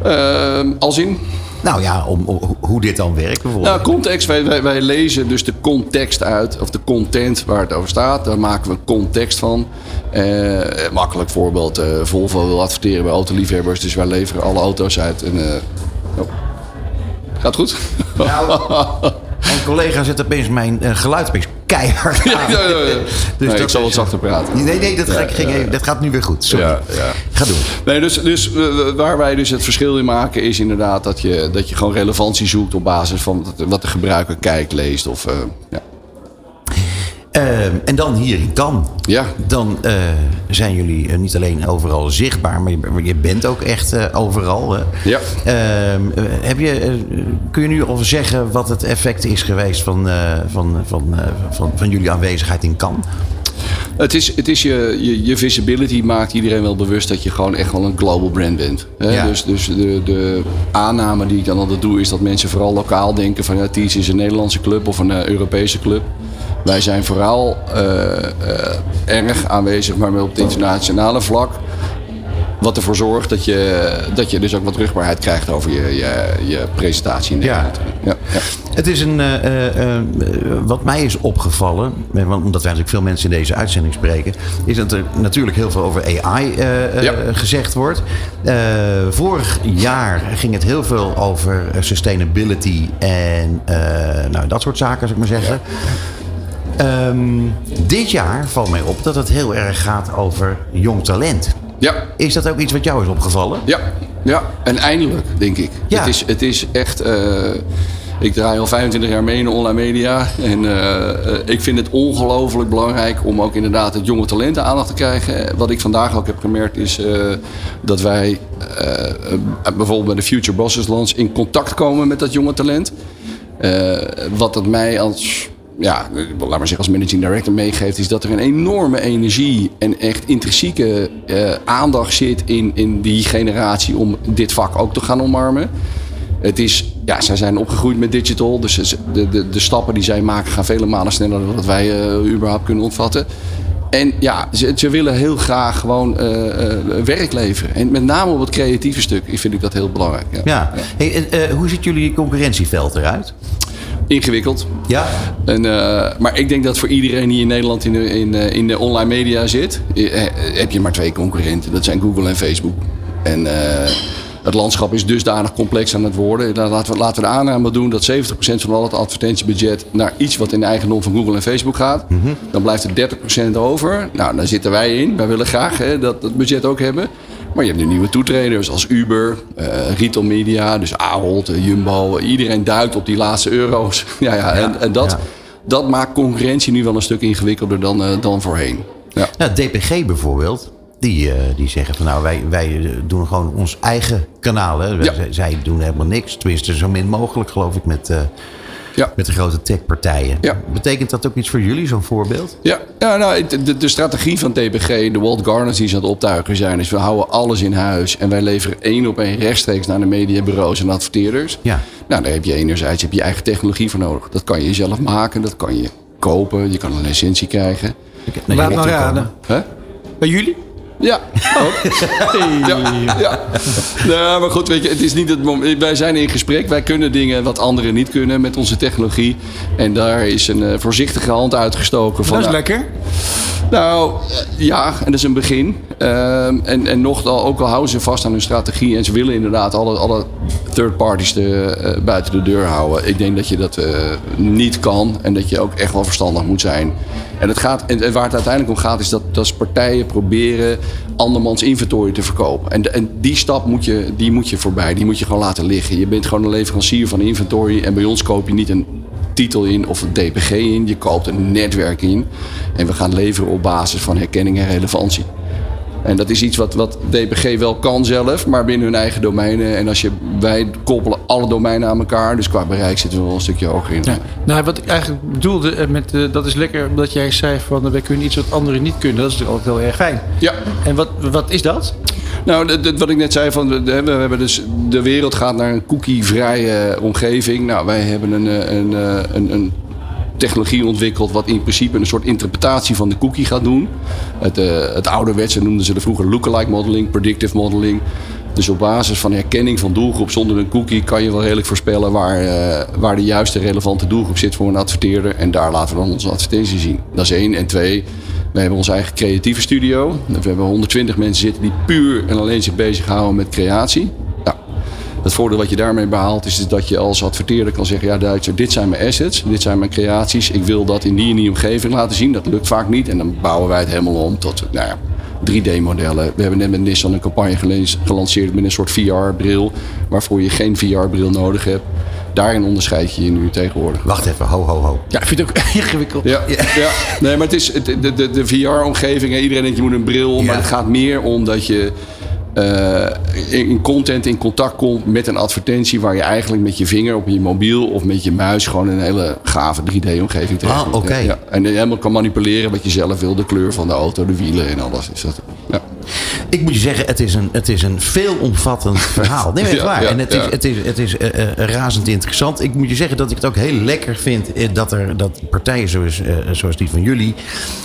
Eh, als in? Nou ja, om, om- hoe dit dan werkt bijvoorbeeld. Nou, context. Wij, wij, wij lezen dus de context uit, of de content waar het over staat. Daar maken we context van. Eh, makkelijk voorbeeld. Volvo wil adverteren bij autoliefhebbers, dus wij leveren alle auto's uit. En, oh. Gaat goed? [LAUGHS] Mijn collega zet opeens mijn eh, geluid opeens keihard aan. Ja, ja, ja. [LAUGHS] Dus Nee, dat ik zal wat zachter praten. Nee, nee, dat, ging even- dat gaat nu weer goed. Sorry. Ja, ja. Ga doen. Nee, dus, dus eh, waar wij dus het verschil in maken is inderdaad dat je, dat je gewoon relevantie zoekt op basis van wat- wat de gebruiker kijkt, leest. Of, eh, Ehm, en dan hier in Cannes. Ja. Dan eh, zijn jullie eh, niet alleen overal zichtbaar, maar je, bent ook echt eh, overal. hè. Ja. Ehm, eh, heb je, kun je nu al zeggen wat het effect is geweest van, van, van, van, van jullie aanwezigheid in Cannes? Het is, het is je, je, je visibility maakt iedereen wel bewust dat je gewoon echt wel een global brand bent. Hè? Ja. Dus, dus de, de aanname die ik dan altijd doe is dat mensen vooral lokaal denken van ja, Ties is een Nederlandse club of een Europese club. Wij zijn vooral eh, eh, erg aanwezig, maar op het internationale vlak. Wat ervoor zorgt dat je, dat je dus ook wat rugbaarheid krijgt over je, je, je presentatie in Ja. Nederland. Ja. Ja. Het is een, eh, wat mij is opgevallen, want omdat wij natuurlijk veel mensen in deze uitzending spreken, is dat er natuurlijk heel veel over AI Ja. gezegd wordt. Vorig jaar ging het heel veel over sustainability en nou, dat soort zaken, zou ik maar zeggen. Ehm, dit jaar valt mij op dat het heel erg gaat over jong talent. ja. Is dat ook iets wat jou is opgevallen? Ja, ja. en eindelijk, denk ik. Ja. Het, is, het is echt. eh, ik draai al 25 jaar mee in de online media. En eh, eh, ik vind het ongelooflijk belangrijk om ook inderdaad het jonge talent aandacht te krijgen. Wat ik vandaag ook heb gemerkt is dat wij bijvoorbeeld bij de Future Bosses Launch in contact komen met dat jonge talent. Wat het mij als, ja, laat maar zeggen, als managing director meegeeft, is dat er een enorme energie en echt intrinsieke eh, aandacht zit in, in die generatie om dit vak ook te gaan omarmen. Het is, ja, zij zijn opgegroeid met digital, dus de, de, de stappen die zij maken gaan vele malen sneller dan dat wij eh, überhaupt kunnen ontvatten. En ja, ze, ze willen heel graag gewoon eh, werk leveren. En met name op het creatieve stuk vind ik dat heel belangrijk. Ja. Ja. Hoe ziet jullie concurrentieveld eruit? Ingewikkeld. Ja. En, eh, maar ik denk dat voor iedereen die in Nederland in de, in, eh, in de online media zit, eh, heb je maar twee concurrenten. Dat zijn Google en Facebook. En het landschap is dusdanig complex aan het worden. Dan Laten we, laten we de aanname doen dat 70% van al het advertentiebudget naar iets wat in de eigendom van Google en Facebook gaat. Dan blijft er 30% over. Nou, daar zitten wij in. Wij willen graag hè, dat, dat budget ook hebben. Maar je hebt nu nieuwe toetreders als Uber, eh Retail Media, dus Ahold, eh, Jumbo. Iedereen duikt op die laatste euro's. [LAUGHS] ja, ja, en, en dat, dat maakt concurrentie nu wel een stuk ingewikkelder dan, eh, dan voorheen. Ja. Nou, DPG bijvoorbeeld, die, die zeggen van nou, wij, wij doen gewoon ons eigen kanaal. Hè. Wij- Ja. zij, doen helemaal niks. Tenminste, zo min mogelijk geloof ik met, Ja. met de grote techpartijen. Ja. Betekent dat ook iets voor jullie, zo'n voorbeeld? Ja, ja nou, de, de strategie van TPG, de Walt Garners die ze aan het optuigen zijn, is we houden alles in huis en wij leveren één op één rechtstreeks naar de mediabureaus en adverteerders. Ja. Nou, daar heb je enerzijds heb je eigen technologie voor nodig. Dat kan je zelf maken, dat kan je kopen, je kan een licentie krijgen. Laat maar er raden. Hè? Bij jullie? Ja, ook. ja, ja. Nou, maar goed, weet je, het is niet het moment. Wij zijn in gesprek. Wij kunnen dingen wat anderen niet kunnen met onze technologie. En daar is een eh, voorzichtige hand uitgestoken. Van, Dat is nou, lekker. Nou, eh, ja, en dat is een begin. Ehm, en, en nogal, ook al houden ze vast aan hun strategie en ze willen inderdaad alle, alle third parties te, eh, buiten de deur houden. Ik denk dat je dat niet kan en dat je ook echt wel verstandig moet zijn. En, het gaat, en, waar het uiteindelijk om gaat is dat, dat partijen proberen andermans inventory te verkopen. En, en die stap moet je, die moet je voorbij, die moet je gewoon laten liggen. Je bent gewoon een leverancier van inventory en bij ons koop je niet een titel in of een DPG in. Je koopt een netwerk in. En we gaan leveren op basis van herkenning en relevantie. En dat is iets wat, wat DPG wel kan zelf, maar binnen hun eigen domeinen. En als je, wij koppelen alle domeinen aan elkaar. Dus qua bereik zitten we wel een stukje hoger in. Ja. Nou, wat ik eigenlijk bedoelde eh, met, eh, dat is lekker omdat jij zei van eh, wij kunnen iets wat anderen niet kunnen. Dat is natuurlijk altijd heel erg fijn. Ja. En wat, wat is dat? Nou, wat ik net zei, van, we hebben dus, de wereld gaat naar een cookie-vrije omgeving. Nou, wij hebben een, eh, een, eh, een, een technologie ontwikkeld wat in principe een soort interpretatie van de cookie gaat doen. Het, eh, het ouderwetse noemden ze er vroeger lookalike modeling, predictive modeling. Dus op basis van herkenning van doelgroep zonder een cookie kan je wel redelijk voorspellen waar, eh, waar de juiste relevante doelgroep zit voor een adverteerder. En daar laten we dan onze advertentie zien. Dat is één. En twee, we hebben onze eigen creatieve studio. We hebben 120 mensen zitten die puur en alleen zich bezighouden met creatie. Nou, het voordeel wat je daarmee behaalt is dat je als adverteerder kan zeggen... ja Duitser, dit zijn mijn assets, dit zijn mijn creaties. Ik wil dat in die en die omgeving laten zien. Dat lukt vaak niet. En dan bouwen wij het helemaal om tot nou ja, 3D-modellen. We hebben net met Nissan een campagne gelanceerd met een soort VR-bril... waarvoor je geen VR-bril nodig hebt. Daarin onderscheid je je nu tegenwoordig. Wacht even, ho, ho, ho. Ja, ik vind het ook [LAUGHS] ingewikkeld. Ja, ja. nee, maar het is de, de, de VR-omgeving. Iedereen denkt je moet een bril. Maar het gaat meer om dat je eh, in content in contact komt met een advertentie. waar je eigenlijk met je vinger op je mobiel of met je muis. gewoon een hele gave 3D-omgeving terecht. Ah, oké. Ja, en je helemaal kan manipuleren wat je zelf wil. De kleur van de auto, de wielen en alles. Is dat, ja. Ik moet je zeggen, het is een, het is een veelomvattend [LAUGHS] verhaal. Nee, maar echt Ja, waar. ja, en het ja. is, het is, het is eh, eh, razend interessant. Ik moet je zeggen dat ik het ook heel lekker vind eh, dat, er, dat partijen zoals, eh, zoals die van jullie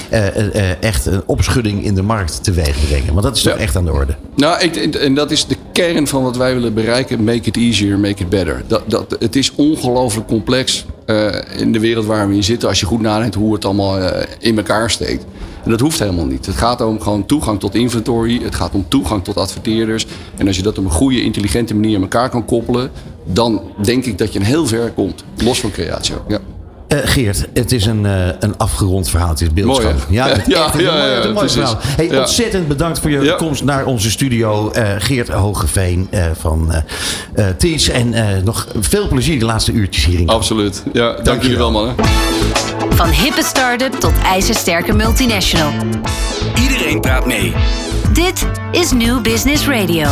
eh, eh, eh, echt een opschudding in de markt teweeg brengen. Want dat is toch echt aan de orde. Nou, ik, en dat is de kern van wat wij willen bereiken. Make it easier, make it better. Dat, dat, het is ongelooflijk complex eh, in de wereld waar we in zitten. Als je goed nadenkt hoe het allemaal eh, in elkaar steekt. En dat hoeft helemaal niet. Het gaat om gewoon toegang tot inventory. Het gaat om toegang tot adverteerders. En als je dat op een goede, intelligente manier aan elkaar kan koppelen... dan denk ik dat je een heel ver komt. Los van creatie. Ja. Eh, Geert, het is een, eh, een afgerond verhaal. Het is beeldschoon. Ja, [LAUGHS] het, Ja, echt een ja, mooi, ja, verhaal. Hey, Ja. Ontzettend bedankt voor je Ja. komst naar onze studio. eh, Geert Hogeveen eh, van Ties. En eh, nog veel plezier de laatste uurtjes hierin. Absoluut. Ja, dank jullie wel, mannen. Van hippe start-up tot ijzersterke multinational. Iedereen praat mee. Dit is New Business Radio.